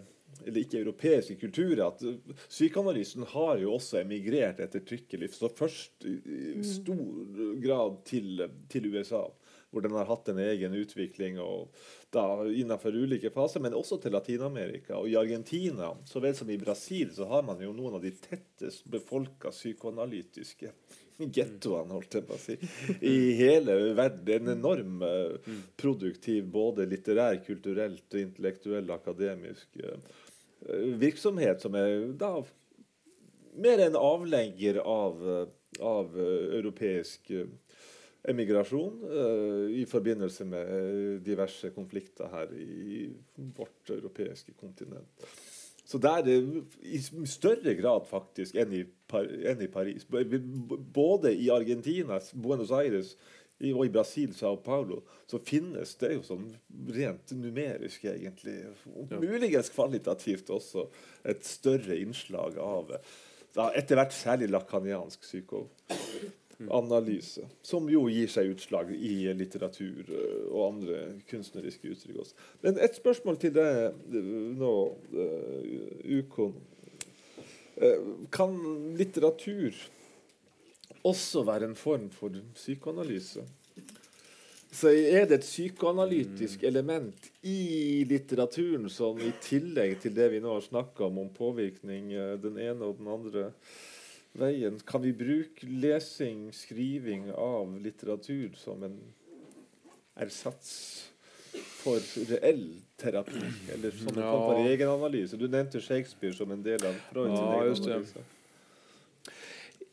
eller ikke-europeiske kulturer at psykoanalysen har jo også emigrert etter Trykkelift. Så først i mm. stor grad til, til, USA, hvor den har hatt en egen utvikling og da innenfor ulike faser, men også til Latin-Amerika. Og i Argentina, så vel som i Brasil, så har man jo noen av de tettest befolka psykoanalytiske gettoene, holdt jeg på å si, (laughs) i hele verden. En enorm mm. produktiv, både litterær, kulturelt, intellektuell, akademisk Eh, virksomhet som er da mer en avlegger av, av eh, europeisk eh, emigrasjon i forbindelse med diverse konflikter her i vårt europeiske kontinent. Så er det i større grad faktisk enn i Paris. Både i Argentina, Buenos Aires og i Brasil, Sao Paulo, så finnes det jo sånn rent numerisk, egentlig, og muligens kvalitativt også, et større innslag av da, etter hvert særlig lakaniansk psykoanalyse, som jo gir seg utslag i litteratur eh, og andre kunstneriske uttrykk også. Men et spørsmål til deg nå, uh, Ukon. Kan litteratur også være en form for psykoanalyse. Så er det et psykoanalytisk mm. element i litteraturen som i tillegg til det vi nå har snakka om, om påvirkning eh, den ene og den andre veien, kan vi bruke lesing, skriving av litteratur som en ersats for reell terapi? Eller som en form for egenanalyse? Du nevnte Shakespeare som en del av Freuds ja, egenanalyse.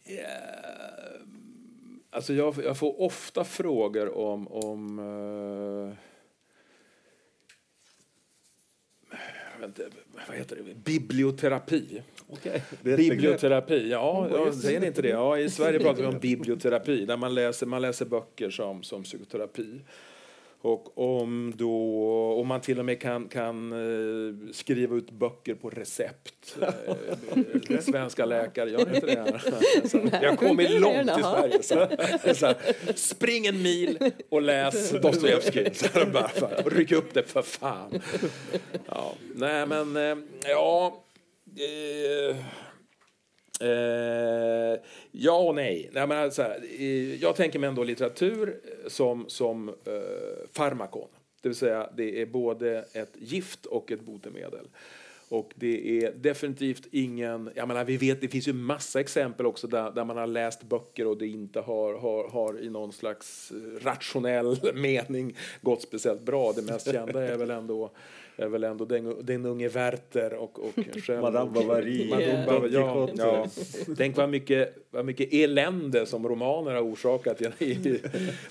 Yeah. Alltså jag, jag, får ofta frågor om, om uh, inte, vad heter det? biblioterapi. Okay. Biblioterapi, ja, jag säger inte det? Ja, I Sverige (laughs) pratar vi om biblioterapi, där man läser, man läser böcker som, som psykoterapi. Och om, då, om man till och med kan, kan uh, skriva ut böcker på recept. Uh, (laughs) svenska läkare gör inte det. (laughs) Så, jag kommer långt i Sverige. Så, så, spring en mil och läs (laughs) Dostojevskij. Ryck upp det för fan. Ja, nej men, ja. Eh, ja och nej. nej men alltså, eh, jag tänker mig ändå litteratur som, som eh, farmakon. Det vill säga, det är både ett gift och ett botemedel. Och det är definitivt ingen... Jag menar, vi vet, det finns ju massa exempel också där, där man har läst böcker och det inte har, har, har i någon slags rationell (laughs) mening gått speciellt bra. Det mest kända är väl ändå är väl ändå den, den unge Werther och, och själv. Madame Bovary. Madame Bovary. Ja, ja. (laughs) Tänk vad mycket, vad mycket elände som romaner har orsakat.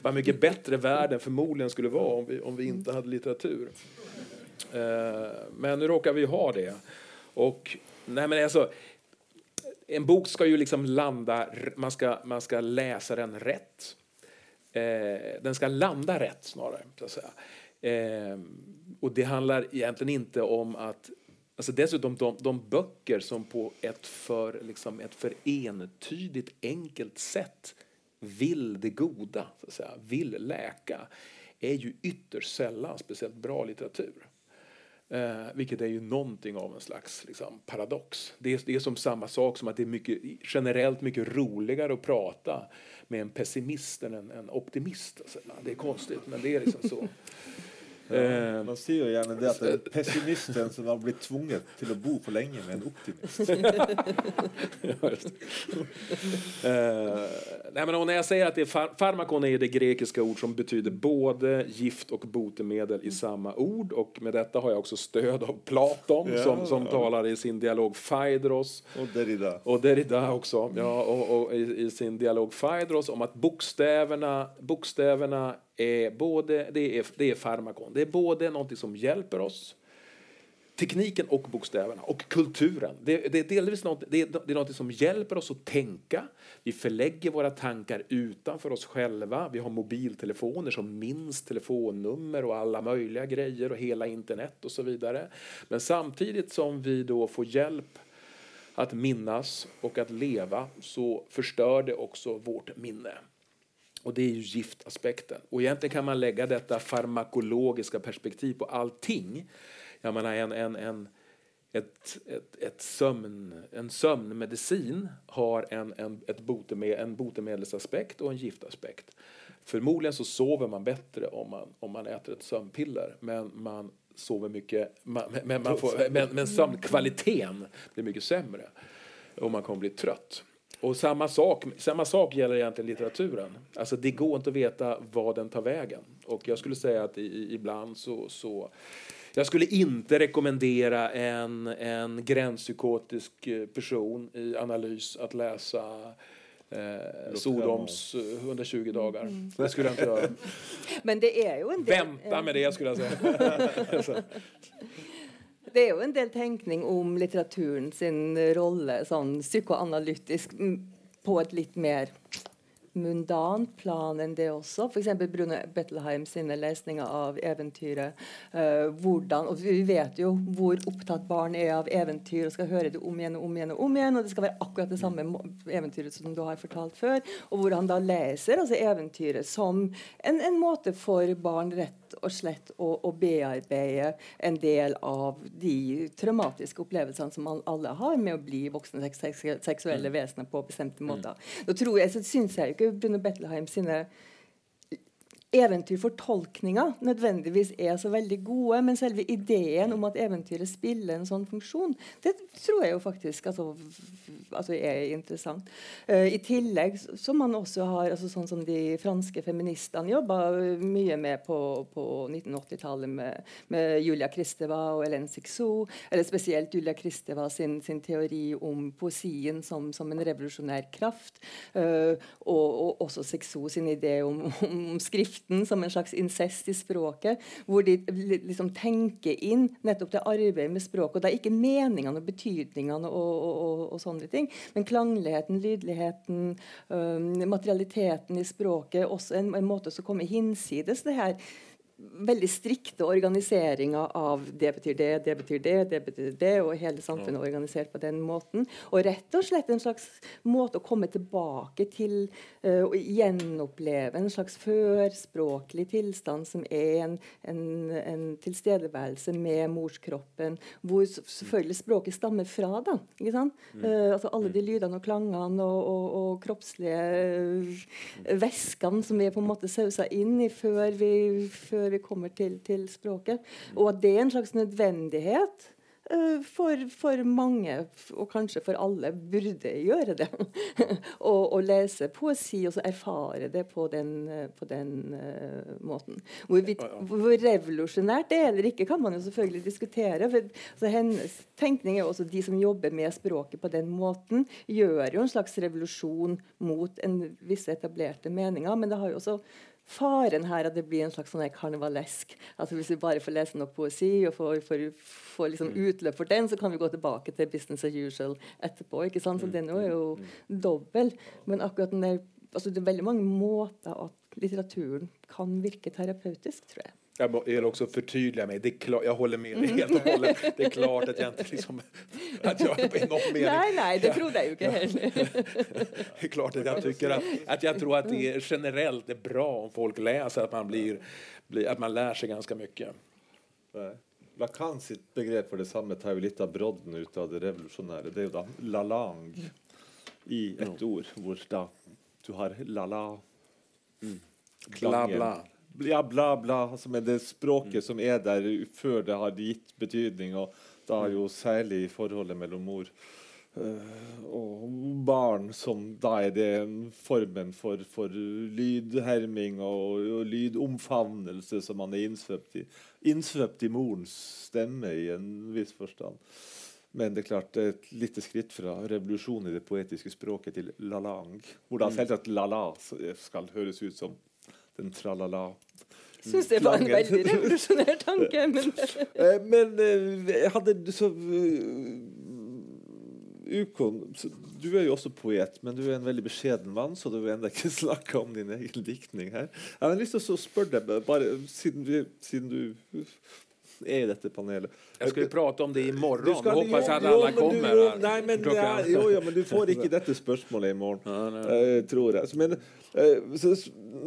vad mycket bättre världen förmodligen skulle vara om vi, om vi inte hade litteratur. Eh, men nu råkar vi ha det. Och, nej men alltså, en bok ska ju liksom landa, man ska, man ska läsa den rätt. Eh, den ska landa rätt snarare. Så att säga. Eh, och det handlar egentligen inte om att Alltså dessutom de, de böcker som på ett för, liksom ett för entydigt enkelt sätt vill det goda, så att säga, vill läka, är ju ytterst sällan speciellt bra litteratur. Eh, vilket är ju någonting av en slags liksom, paradox. Det är, det är som samma sak som att det är mycket, generellt mycket roligare att prata med en pessimist än en, optimist. Det är konstigt, men det är liksom så. Ja, eh, man ser jo gjerne det at det er pessimisten som har blitt tvunget til å bo for lenge med en optimist. (laughs) ja, uh, nej, men når jeg sier at det är far farmakon er det grekiske ord som betyder både gift og botemedel i samme ord Og med dette har jeg også stød av Platon ja, som, som ja. taler i sin dialog Phaedros Og Derrida, Og Derrida også. ja, og, og i, i, sin dialog Phaedros om at bokstavene bokstäverna är både, det är, det är farmakon. Det är både någonting som hjälper oss, tekniken och bokstäverna, och kulturen. Det, det är delvis något, det är, det är något som hjälper oss att tänka. Vi förlägger våra tankar utanför oss själva. Vi har mobiltelefoner som minns telefonnummer och alla möjliga grejer och hela internet och så vidare. Men samtidigt som vi då får hjälp att minnas och att leva så förstör det också vårt minne. Och det är ju giftaspekten. Och egentligen kan man lägga detta farmakologiska perspektiv på allting. Jag menar en, en, en, ett, ett, ett sömn, en sömnmedicin har en, en, ett botemed, en botemeddelsaspekt och en giftaspekt. Förmodligen så sover man bättre om man, om man äter ett sömnpiller men man sover mycket, man, men, man får, men, men sömnkvaliteten blir mycket sämre och man kommer bli trött. Och samma sak, samma sak gäller egentligen litteraturen. Alltså det går inte att veta vad den tar vägen. Och jag skulle säga att i, ibland så, så jag skulle inte rekommendera en, en gränspsykotisk eh, person i analys att läsa eh, Sodoms 120 eh, dagar. Mm. Det skulle jag inte göra. (laughs) Men det är ju en del... Vänta med det, skulle jag säga. (laughs) (laughs) Det er jo en del tenkning om litteraturen sin rolle sånn psykoanalytisk på et litt mer mundant plan enn det også. F.eks. Brune Bettelheim sine lesninger av eventyret. Uh, hvordan, og Vi vet jo hvor opptatt barn er av eventyr og skal høre det om igjen og om igjen. Og om igjen, og det skal være akkurat det samme eventyret som du har fortalt før. Og hvor han da leser altså eventyret som en, en måte for barn rett og slett å, å, bearbeide en del av de traumatiske opplevelsene som alle har med å bli voksne seksuelle vesener på bestemte måter. Da tror jeg, så synes jeg ikke Bruno Betleheim sine eventyrfortolkninga nødvendigvis er så veldig gode, men selve ideen om at eventyret spiller en sånn funksjon, det tror jeg jo faktisk altså, altså er interessant. Uh, I tillegg som man også har altså sånn som de franske feministene jobba mye med på, på 1980-tallet med, med, Julia Kristeva og Hélène Sixou, eller spesielt Julia Kristeva sin, sin teori om poesien som, som en revolusjonær kraft, uh, og, og, også Sixou sin idé om, om skrift skriften som en slags incest i språket, hvor de liksom tenker inn nettopp det arbeidet med språket. Og det er ikke meningene og betydningene og, og, og, og sånne ting, men klangligheten, lydligheten, materialiteten i språket. Også en, en måte som kommer hinsides det her veldig strikte organiseringer av det betyr det, det betyr det, det betyr det, og hele samfunnet er organisert på den måten. Og rett og slett en slags måte å komme tilbake til uh, og gjenoppleve en slags førspråklig tilstand som er en, en, en tilstedeværelse med morskroppen, hvor selvfølgelig språket stammer fra. da, ikke sant? Uh, altså Alle de lydene og klangene og, og, og kroppslige uh, væskene som vi på en måte sausa inn i før vi, før vi kommer til, til, språket. Og at det er en slags nødvendighet uh, for, for, mange, og kanskje for alle, burde gjøre det. (laughs) Å lese poesi og så erfare det på den, på den uh, måten. Hvorvidt, hvor revolusjonært det er eller ikke, kan man jo selvfølgelig diskutere. For, altså, hennes tenkning er også de som jobber med språket på den måten, gjør jo en slags revolusjon mot en visse etablerte meninger. Men det har jo også faren her at det blir en slags sånn karnevalesk. Altså Hvis vi bare får lese nok poesi og får, får, får liksom mm. utløp for den, så kan vi gå tilbake til business as usual etterpå. ikke sant? Så mm. den er jo mm. dobbel. Men akkurat den der, altså det er veldig mange måter at litteraturen kan virke terapeutisk, tror jeg. Jag vill också förtydliga mig. Det är klart, jag håller med dig helt och hållet. Det är klart att jag inte liksom, att jag på någon mening... Nej, nej, det trodde jag ju inte heller. det är klart att jag tycker att, att jag tror att det är generellt är bra om folk läser, att man blir, blir att man lär sig ganska mycket. Lacan sitt begrep for det samme tar jo litt av brodden ut av det revolusjonære. Det er jo da la lang i et ord, hvor da du har la-la. Mm. Bla, bla ja, bla, bla, som er det språket som er der før det har gitt betydning, og da jo særlig i forholdet mellom mor uh, og barn, som da er det formen for, for lydherming og, og, lydomfavnelse som man er innsvøpt i. Innsvøpt i morens stemme i en viss forstand. Men det er klart det er et lite skritt fra revolusjon i det poetiske språket til la-lang. Hvor da mm. selvsagt la-la skal høres ut som den tralala. Syns det var en veldig revolusjonær tanke. Men, (laughs) eh, men eh, jeg hadde så uh, Ukon, du er jo også poet, men du er en veldig beskjeden mann, så du vil ennå ikke (laughs) snakke om din egen diktning her. Jeg har lyst til å spørre deg, bare siden, siden du er i dette panelet. Jeg skal jo prate om det i morgen. Skal, Håper jeg at alle kommer. Du, nei, men, ja, jo, ja, men du får ikke dette spørsmålet i morgen, uh, tror jeg. Så, men, uh, så,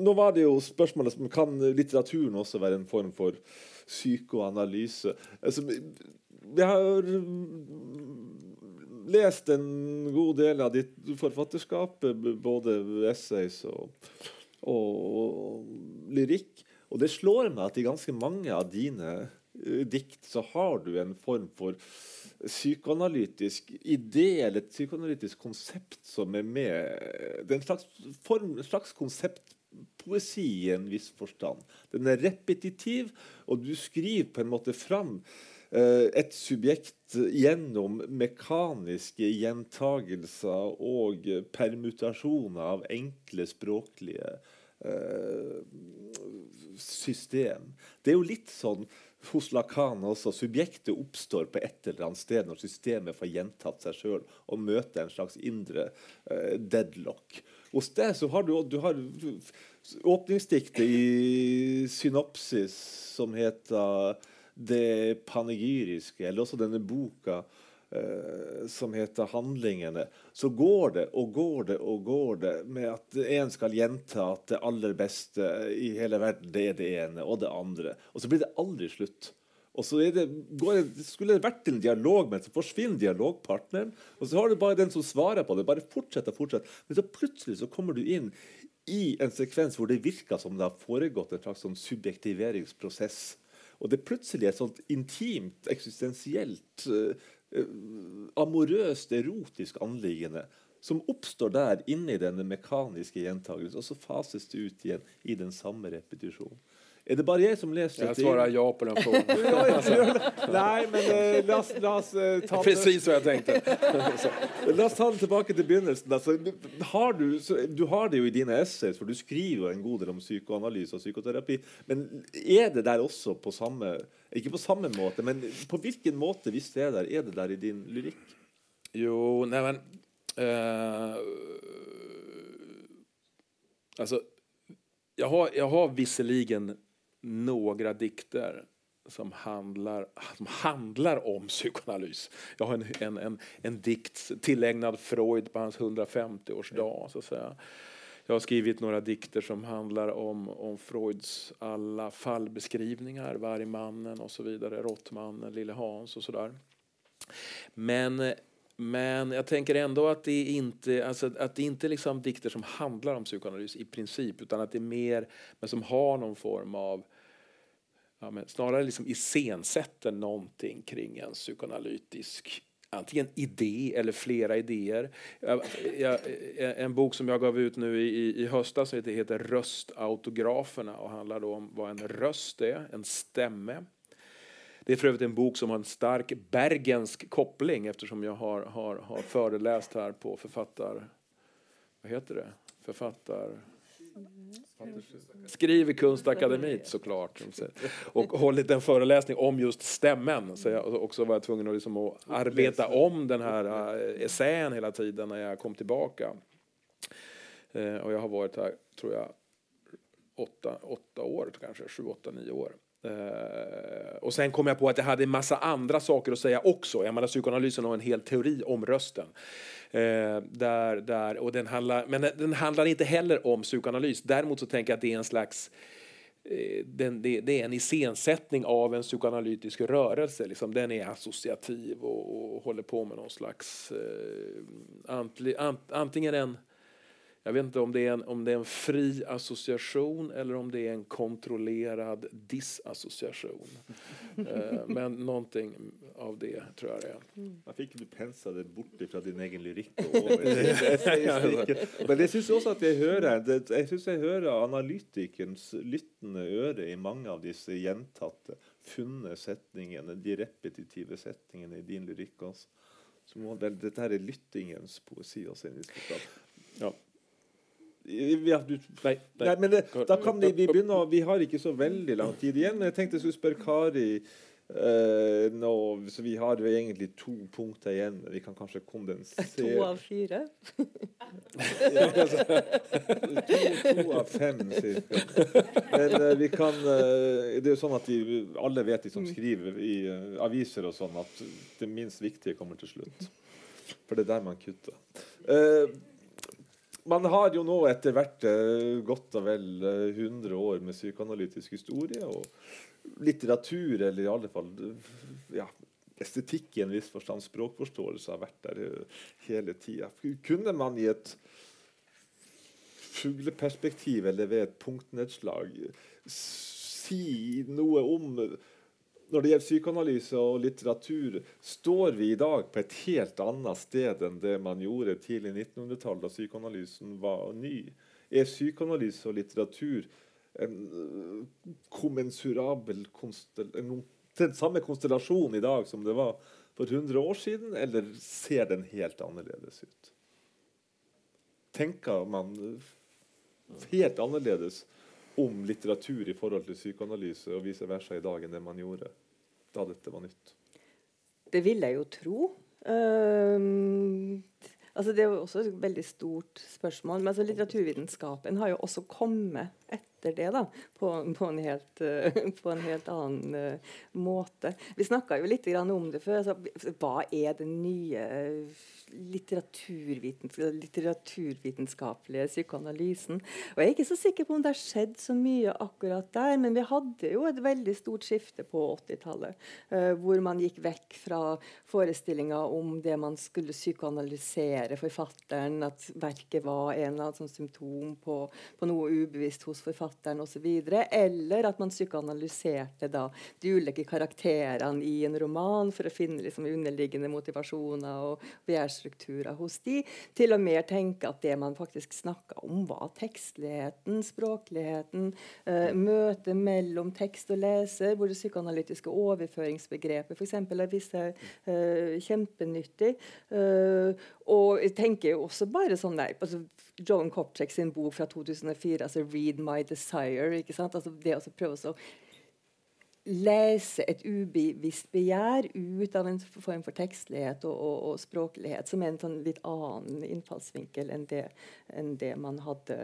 nå var det jo spørsmålet som kan litteraturen også være en form for psykoanalyse. Altså, jeg har lest en god del av ditt forfatterskap, både essays og, og, og lyrikk. Og det slår meg at i ganske mange av dine dikt så har du en form for psykoanalytisk idé eller et psykoanalytisk konsept som er med. Det er en slags, form, en slags konseptpoesi i en viss forstand. Den er repetitiv, og du skriver på en måte fram eh, et subjekt gjennom mekaniske gjentagelser og permutasjoner av enkle språklige eh, system. Det er jo litt sånn hos Lacan også. Subjektet oppstår på et eller annet sted når systemet får gjentatt seg sjøl og møter en slags indre uh, deadlock. Hos deg så har du, du har åpningsdiktet i synopsis som heter 'Det panegyriske', eller også denne boka som heter 'Handlingene', så går det og går det og går det med at en skal gjenta at det aller beste i hele verden, det er det ene og det andre. Og så blir det aldri slutt. Og så det, det skulle det vært en dialog, men så forsvinner dialogpartneren. Og så har du bare den som svarer på det. Bare fortsett og fortsett. Men så plutselig så kommer du inn i en sekvens hvor det virker som det har foregått en slags sånn subjektiveringsprosess. Og det plutselig er et sånt intimt, eksistensielt Eh, amorøst, erotisk anliggende som oppstår der inne i denne mekaniske gjentagelsen, og så fases det ut igjen i den samme repetisjonen. Er det bare jeg som leser Jeg svarer ja på den (laughs) frågan. Nei, men uh, la oss, la oss uh, ta Precis hva jeg tenkte. (laughs) la oss ta det tilbake til begynnelsen. Altså, har du, så, du, har det jo i dine essays, for du skriver jo en god del om psykoanalyse og psykoterapi. Men er det der også på samme Ikke på samme måte, men på hvilken måte, hvis det er der, er det der i din lyrikk? Jo, neimen uh, Altså, jeg har, jeg har visserligen några dikter som handlar, som handlar om psykoanalys. Jag har en, en, en, en dikt tillägnad Freud på hans 150-årsdag. Så att säga. Jag har skrivit några dikter som handlar om, om Freuds alla fallbeskrivningar, Vargmannen och så vidare, Råttmannen, Lille Hans och sådär. Men, men jag tänker ändå att det inte alltså att det inte liksom dikter som handlar om psykoanalys i princip utan att det är mer men som har någon form av ja, men snarare liksom iscensätter någonting kring en psykoanalytisk antingen idé eller flera idéer. Jag, jag, en bok som jag gav ut nu i, i höstas heter, heter Röstautograferna och handlar om vad en röst är, en stämme. Det är för övrigt en bok som har en stark bergensk koppling eftersom jag har, har, har föreläst här på författar... Vad heter det? Författar... Skriv i Kunstakademiet såklart. Och hållit en föreläsning om just stämmen. Så jag också var tvungen att, liksom att arbeta om den här eh, essän hela tiden när jag kom tillbaka. Eh, och jag har varit här, tror jag, åtta, åtta år kanske, sju, åtta, nio år. Uh, och sen kom jag på att jag hade en massa andra saker att säga också. Jag menar, psykoanalysen har en hel teori om rösten. Uh, där, där, och den handlar, men den handlar inte heller om psykoanalys. Däremot så tänker jag att det är en slags uh, den, det, det, är en iscensättning av en psykoanalytisk rörelse. Liksom, den är associativ och, och håller på med någon slags antli, ant, antingen en jag vet inte om det, är en, om det är en fri association eller om det är en kontrollerad disassociation. eh, men någonting av det tror jag det är. Mm. Jeg fikk du pensa det bort fra din egen lyrikk Men jeg syns også at jeg hører jeg synes jeg hører analytikerens lyttende øre i mange av disse gjentatte, funne setningene, de repetitive setningene i din lyrikk. Altså. dette her er lyttingens poesi også. Ja. Ja, du, nei, nei. nei, men det, da kan vi, vi begynne Vi har ikke så veldig lang tid igjen. Jeg tenkte jeg skulle spørre Kari uh, nå, Så vi har jo egentlig to punkter igjen. Vi kan kanskje kondensere To av fire? ja, (laughs) altså, to, to, av fem, cirka. Men uh, vi kan uh, Det er jo sånn at de, alle vet, de som mm. skriver i aviser og sånn, at det minst viktige kommer til slutt. For det er der man kutter. Uh, man har jo nå etter hvert uh, godt og vel uh, eh, 100 år med psykoanalytisk historie og litteratur, eller i alle fall ja, estetikk i en viss forstand, språkforståelse, har vært der hele tida. Kunne man i et fugleperspektiv eller ved et punktnedslag si noe om når det gjelder psykoanalyse og litteratur, står vi i dag på et helt annet sted enn det man gjorde tidlig 1900-tall, da psykoanalysen var ny. Er psykoanalyse og litteratur en kommensurabel konstellasjon den samme konstellasjonen i dag som det var for 100 år siden, eller ser den helt annerledes ut? Tenker man helt annerledes om litteratur i forhold til psykoanalyse og vice versa i dag enn det man gjorde da dette var nytt? Det vil jeg jo tro. Um, altså det er jo også et veldig stort spørsmål. Men altså litteraturvitenskapen har jo også kommet etter det da, på, på, en, helt, uh, på en, helt, annen uh, måte. Vi snakka jo litt om det før. Altså, hva er den nye litteraturvitenskapelige psykoanalysen. Og Jeg er ikke så sikker på om det har skjedd så mye akkurat der, men vi hadde jo et veldig stort skifte på 80-tallet, uh, eh, hvor man gikk vekk fra forestillinga om det man skulle psykoanalysere forfatteren, at verket var en eller annen sånn symptom på, på, noe ubevisst hos forfatteren osv., eller at man psykoanalyserte da de ulike karakterene i en roman for å finne liksom underliggende motivasjoner og begjærsstrukturer hos de, til å mer tenke at det man faktisk snakka om, var tekstligheten, språkligheten, eh, møtet mellom tekst og leser, hvor det psykoanalytiske overføringsbegrepet f.eks. er vist seg uh, kjempenyttig. Eh, og jeg tenker jo også bare sånn der, altså John Kopchek sin bok fra 2004, altså 'Read My Desire'. ikke sant? Altså det å prøve å lese et ubevisst begjær ut av en form for tekstlighet og, og, og språklighet, som er en sånn litt annen innfallsvinkel enn det, enn det, man, hadde,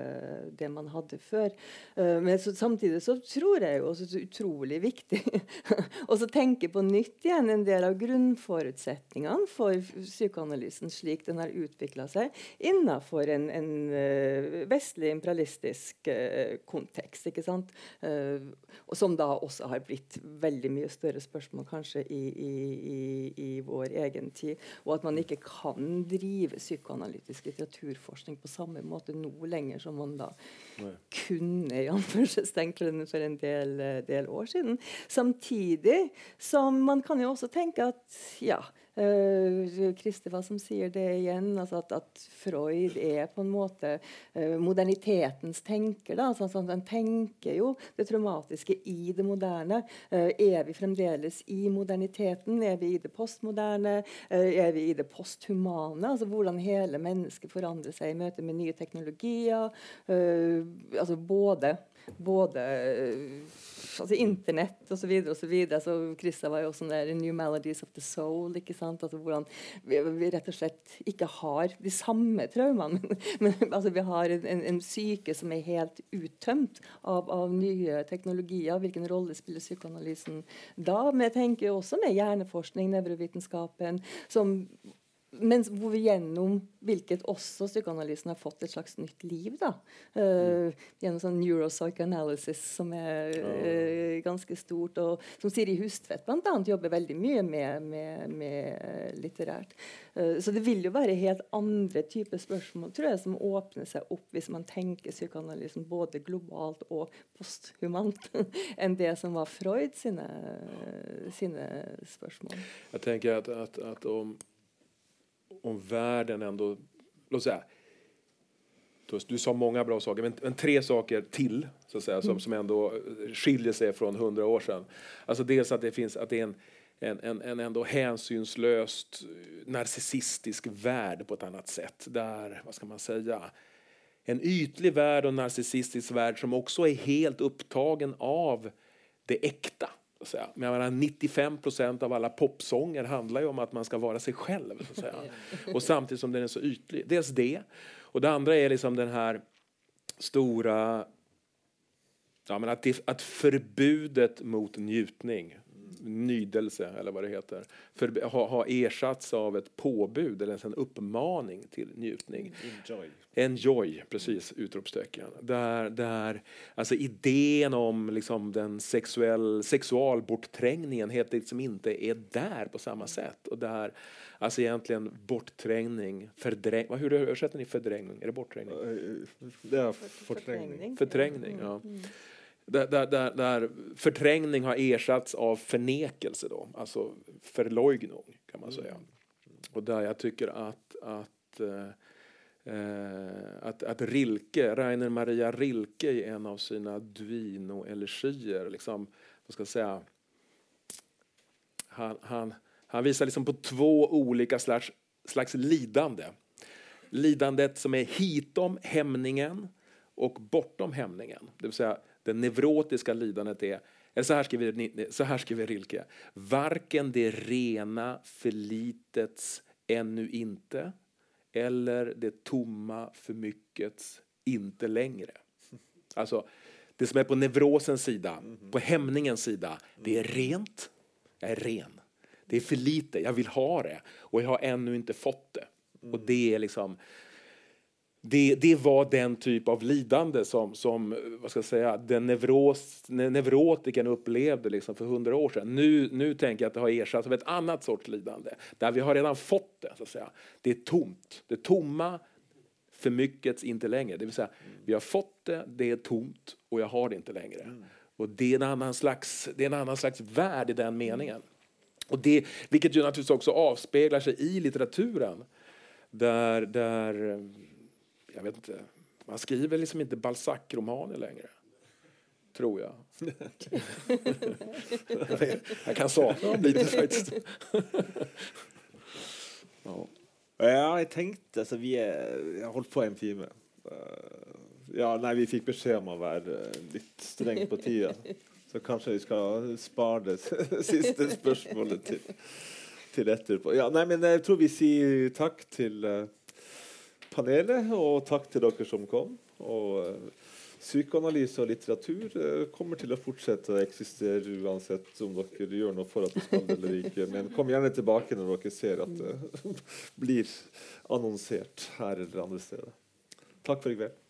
det man hadde før. Uh, men så, samtidig så tror jeg jo det er utrolig viktig (laughs) å tenke på nytt igjen en del av grunnforutsetningene for psykoanalysen slik den har utvikla seg innenfor en, en uh, vestlig imperialistisk uh, kontekst. ikke sant? og som da også har blitt blitt veldig mye større spørsmål kanskje i, i, i, i, vår egen tid. Og at man ikke kan drive psykoanalytisk litteraturforskning på samme måte nå lenger som man da Nei. kunne i for en del, del år siden. Samtidig som man kan jo også tenke at ja, Kristeva som sier det igjen, altså at, at, Freud er på en måte uh, modernitetens tenker. Da, altså, Han tenker jo det traumatiske i det moderne. Uh, er vi fremdeles i moderniteten? Er vi i det postmoderne? er vi i det posthumane? Altså Hvordan hele mennesket forandrer seg i møte med nye teknologier. altså både både altså Internett osv. osv. så Krista var jo også der New Melodies of the Soul. ikke sant? Altså, hvordan vi, vi, rett og slett ikke har de samme traumene. (laughs) Men, men altså, vi har en, en, syke som er helt uttømt av, av, nye teknologier. Hvilken rolle spiller psykoanalysen da? Men jeg tenker også med hjerneforskning, nevrovitenskapen, som men hvor vi gjennom hvilket også psykoanalysen har fått et slags nytt liv. da, uh, Gjennom sånn neuropsychoanalysis som er uh, ganske stort. og Som Siri Hustvedt bl.a. jobber veldig mye med, med, med litterært. Uh, så det vil jo være helt andre typer spørsmål tror jeg, som åpner seg opp hvis man tenker psykoanalysen både globalt og posthumant (laughs) enn det som var Freud sine, sine spørsmål. Jeg tenker at, at, at om om världen ändå, låt säga, du sa många bra saker, men, men, tre saker till så att säga, som, mm. som ändå skiljer sig från hundra år sedan. Alltså dels att det finns att det är en, en, en, en ändå hänsynslöst narcissistisk värld på ett annat sätt. Där, vad ska man säga, en ytlig värld och en narcissistisk värld som också är helt upptagen av det äkta. Så jag menar, 95 procent av alla popsånger handlar om att man ska vara sig själv. Så säga. Och samtidigt som den är så ytlig. Dels det. Och det andra är liksom den här stora... Ja, men att, det, att förbudet mot njutning nydelse eller vad det heter, för, ha, ha ersatts av ett påbud eller en uppmaning till njutning. Enjoy. Enjoy, precis, utropstecken. Där, där, alltså idén om liksom den sexuell, sexualbortträngningen helt liksom inte är där på samma sätt. Och där, alltså egentligen bortträngning, fördräng, hur översätter ni fördrängning? Är det bortträngning? Det är förträngning. Förträngning, ja. Mm där, där, där, där, förträngning har ersatts av förnekelse, då, alltså förleugnung kan man säga. Mm. Och där jag tycker att, att, eh, att, att Rilke, Rainer Maria Rilke i en av sina Duino-elegier, liksom, vad ska jag säga, han, han, han visar liksom på två olika slags, slags lidande. Lidandet som är hitom hämningen och bortom hämningen. Det vill säga det nevrotiska lidandet är, så här skriver, så här skriver Rilke, varken det rena förlitets ännu inte eller det tomma för myckets inte längre. (laughs) Alltså, det som är på nevrosens sida, på hämningens sida, det är rent, jag är ren. Det är för lite, jag vill ha det och jag har ännu inte fått det. Och det är liksom det, det var den typ av lidande som, som vad ska jag säga, den neuros, neurotiken upplevde liksom för hundra år sedan. Nu, nu tänker jag att det har ersatts av ett annat sorts lidande, där vi har redan fått det. Så att säga. Det är tomt. Det tomma, för mycket, inte längre. Det vill säga, vi har fått det, det är tomt och jag har det inte längre. Och det är, en annan slags, det är en annan slags värld i den meningen. Och det, vilket ju naturligtvis också avspeglar sig i litteraturen. Där, där jag vet inte, man skriver liksom inte Balzac-romaner längre. Tror jag. (laughs) jag kan sakna dem lite faktiskt. ja. ja, jeg tenkte altså, vi er, Jeg har holdt på en time. Uh, ja, nei, vi fikk beskjed om å være litt streng på tida. Så kanskje vi skal spare det (laughs) siste (laughs) spørsmålet til, til etterpå. Ja, nei, men jeg tror vi sier takk til uh, panelet, og takk til dere som kom. Og uh, psykoanalyse og litteratur uh, kommer til å fortsette å eksistere uansett om dere gjør noe for at det skal eller ikke. Men kom gjerne tilbake når dere ser at det (laughs) blir annonsert her eller andre steder. Takk for i kveld.